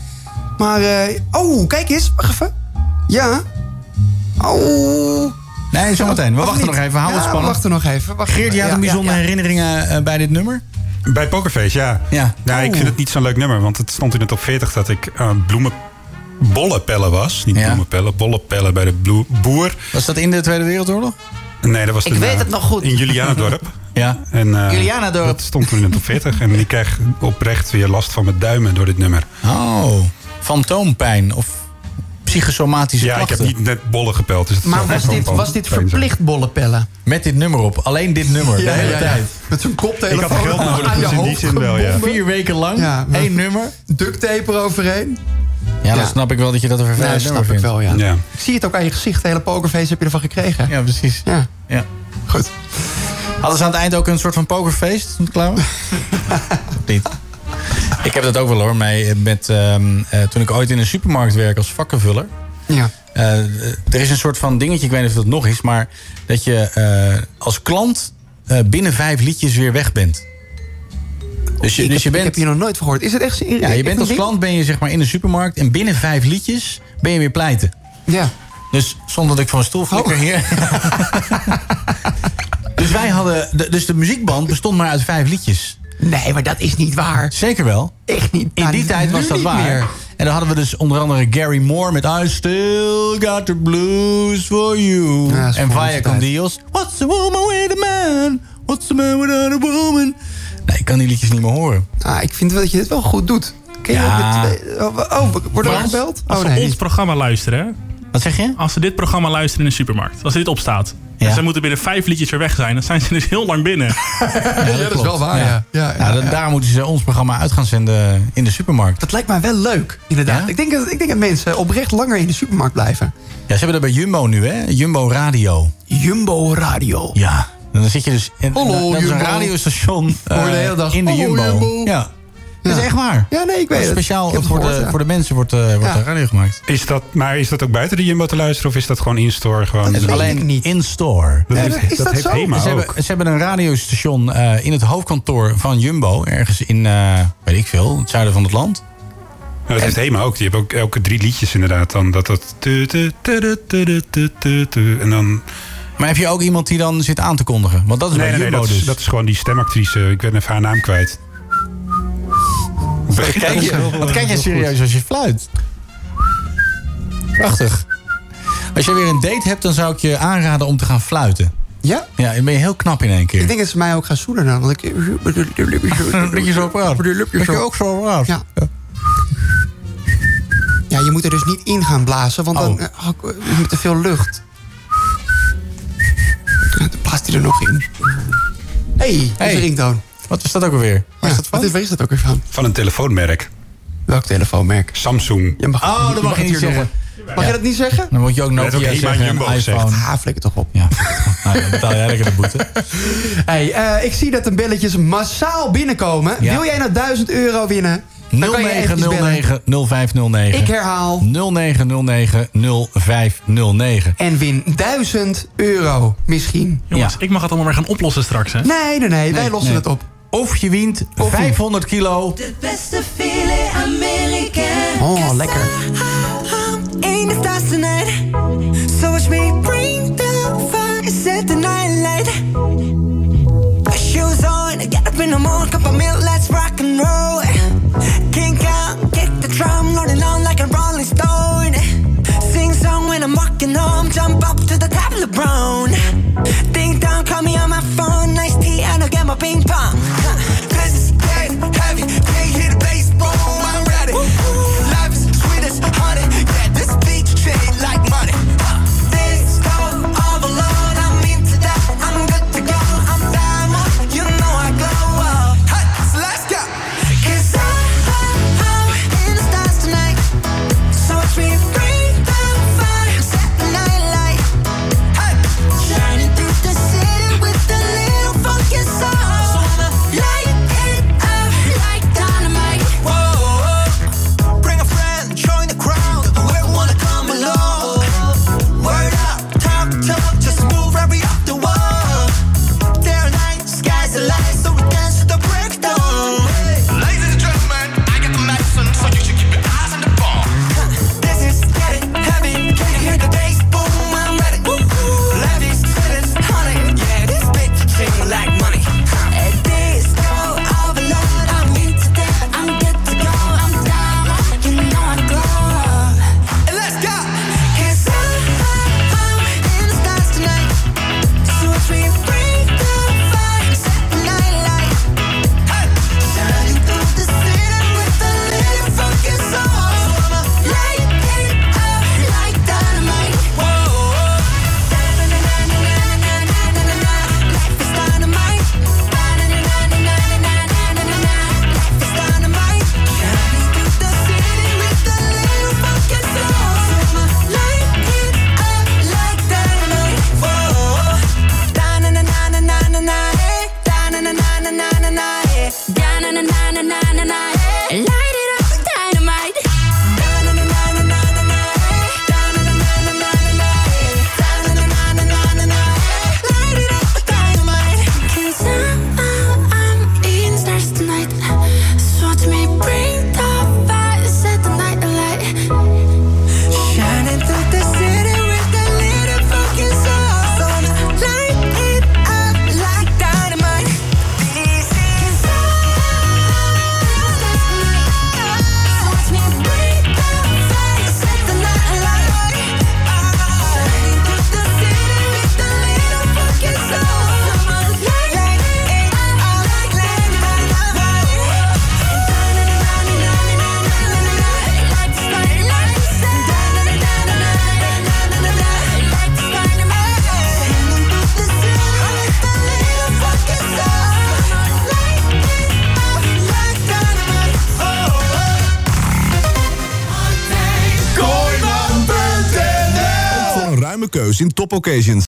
Maar, eh, oh, kijk eens. Wacht even. Ja. Oh. Nee, zometeen. We Of wachten niet? nog even. Hou het spannend. we wachten nog even. Wacht Geert, jij had een bijzondere herinneringen eh, bij dit nummer? Bij Pokerface, ja. Ja. Nou, ik Oh. vind het niet zo'n leuk nummer, want het stond in de top 40 dat ik uh, bloemenbollenpellen was. Niet Ja. bloemenpellen, bollenpellen bij de boer. Was dat in de Tweede Wereldoorlog? Nee, dat was Ik toen, weet eh, het nog goed. In Julianadorp. (laughs) Ja. En, eh, Julianadorp. Dat stond toen in de top 40. En ik krijg oprecht weer last van mijn duimen door dit nummer. Oh, fantoompijn of psychosomatische Ja, ik klachten. heb niet net bollen gepeld. Dus het Maar was dit, was dit verplicht bollenpellen? Met dit nummer op. Alleen dit nummer. de Ja, hele ja, ja. tijd. Met zo'n koptelefoon Ik had geld nodig, dus in die zin wel, ja. Vier weken lang. Ja, één nummer. Duct tape eroverheen. Ja, dan Ja. snap ik wel dat je dat een Nee, vervelend dat nummer snap ik vindt. wel, ja. Ja. Ik zie het ook aan je gezicht. De hele pokerface heb je ervan gekregen. Ja, precies. Ja. Ja. Goed. Hadden ze aan het eind ook een soort van pokerfeest klaar? (laughs) Of niet? Ik heb dat ook wel hoor. Mee, met, ehm, eh, toen ik ooit in een supermarkt werk als vakkenvuller. Ja. Eh, er is een soort van dingetje, ik weet niet of dat nog is, maar dat je eh, als klant eh, binnen vijf liedjes weer weg bent. Dus je, ik, dus heb, je bent, ik heb hier nog nooit van gehoord. Is het echt zo- ja, je bent een als klant ben je zeg maar in de supermarkt en binnen vijf liedjes ben je weer pleiten. Ja. Dus zonder dat ik van mijn stoel flikker Oh. hier. (laughs) dus wij hadden, de, dus de muziekband bestond maar uit vijf liedjes. Nee, maar dat is niet waar. Zeker wel. Echt niet. In Nou, die tijd nu was dat waar. meer. En dan hadden we dus onder andere Gary Moore met I Still Got the Blues for You. Ja, en tijd. Dios. What's a woman with a man? What's a man without a woman? Nee, ik kan die liedjes niet meer horen. Ah, ik vind wel dat je het wel goed doet. Ken je Ja. twee- Oh, oh, wordt er Frans, gebeld? Als Oh ze nee. ons programma luisteren, hè? Wat zeg je? Als ze dit programma luisteren in een supermarkt, als dit opstaat. En ze moeten binnen vijf liedjes weer weg zijn, dan zijn ze dus heel lang binnen. (laughs) Ja, dat is wel waar, ja. Ja, ja, Nou, dan- ja. Daarom moeten ze ons programma uit gaan zenden in de supermarkt. Dat lijkt mij wel leuk, inderdaad. Ik, denk dat, ik denk dat mensen oprecht langer in de supermarkt blijven. Ja, ze hebben dat bij Jumbo nu, hè? Jumbo Radio. Jumbo Radio. Ja. En dan zit je dus in Hallo, dat is een Jumbo. radiostation Hoor je de eh, hele dag, in de hallo, Jumbo. Jumbo. Ja. Ja. Dat is echt waar. Ja, nee, ik weet het. Speciaal het voor, de, voor de mensen wordt, uh, wordt de radio gemaakt. Is dat, maar is dat ook buiten de Jumbo te luisteren of is dat gewoon in-store? Gewoon? Is alleen niet in-store. Dat, is, dat, heeft? Hema ze, ook. Hebben, ze hebben een radiostation eh, in het hoofdkantoor van Jumbo. Ergens in, eh, weet ik veel, het zuiden van het land. Ja, dat heeft Hema ook. Die hebben ook elke drie liedjes inderdaad. Dan dat dat... En dan... Maar heb je ook iemand die dan zit aan te kondigen? Want dat is nee, bij Jumbo nee, dus. Dat is gewoon die stemactrice. Ik ben even haar naam kwijt. Wat kijk je, wat kijk jij serieus als je fluit? Prachtig. Als je weer een date hebt, dan zou ik je aanraden om te gaan fluiten. Ja? Ja, dan ben je heel knap in één keer. Ik denk dat ze mij ook gaan zoenen dan. Want ik... (laughs) Dat je zo praat. Dat je ook zo praat. Ja. Ja, je moet er dus niet in gaan blazen, want dan Oh. oh, je moet te veel lucht. Dan blaast hij er nog in. hey, is Hey. een ringtone. Wat is dat ook alweer? Waar is dat van? Wat is, waar is dat ook weer van? Van een telefoonmerk. Welk telefoonmerk? Samsung. Je mag, Oh, dat mag je niet zeggen. Mag je dat niet zeggen? Dan moet je ook Je hebt ook Nokia Hema zeggen en iPhone. Ah, flikker toch op. Ja, (laughs) nou, dan betaal jij lekker de boete. Hey, eh, ik zie dat de belletjes massaal binnenkomen. Ja. Wil jij nou 1000 euro winnen? Dan kan je eventjes bellen. 0909 0509. Ik herhaal. 0909 0509. En win 1000 euro misschien. Jongens, ik mag het allemaal weer gaan oplossen straks, hè? Nee, nee, nee. Wij lossen nee. het op. Of je wint 500 kilo. De beste filet Amerikaan. Oh, lekker. So watch me bring the fire, set the night light. Shoes on, get up in the morning, cup of milk, let's rock and roll. Kink out, kick the drum, rolling on like a rolling stone. Sing song when I'm walking home, jump up to the top of the brown. In top occasions.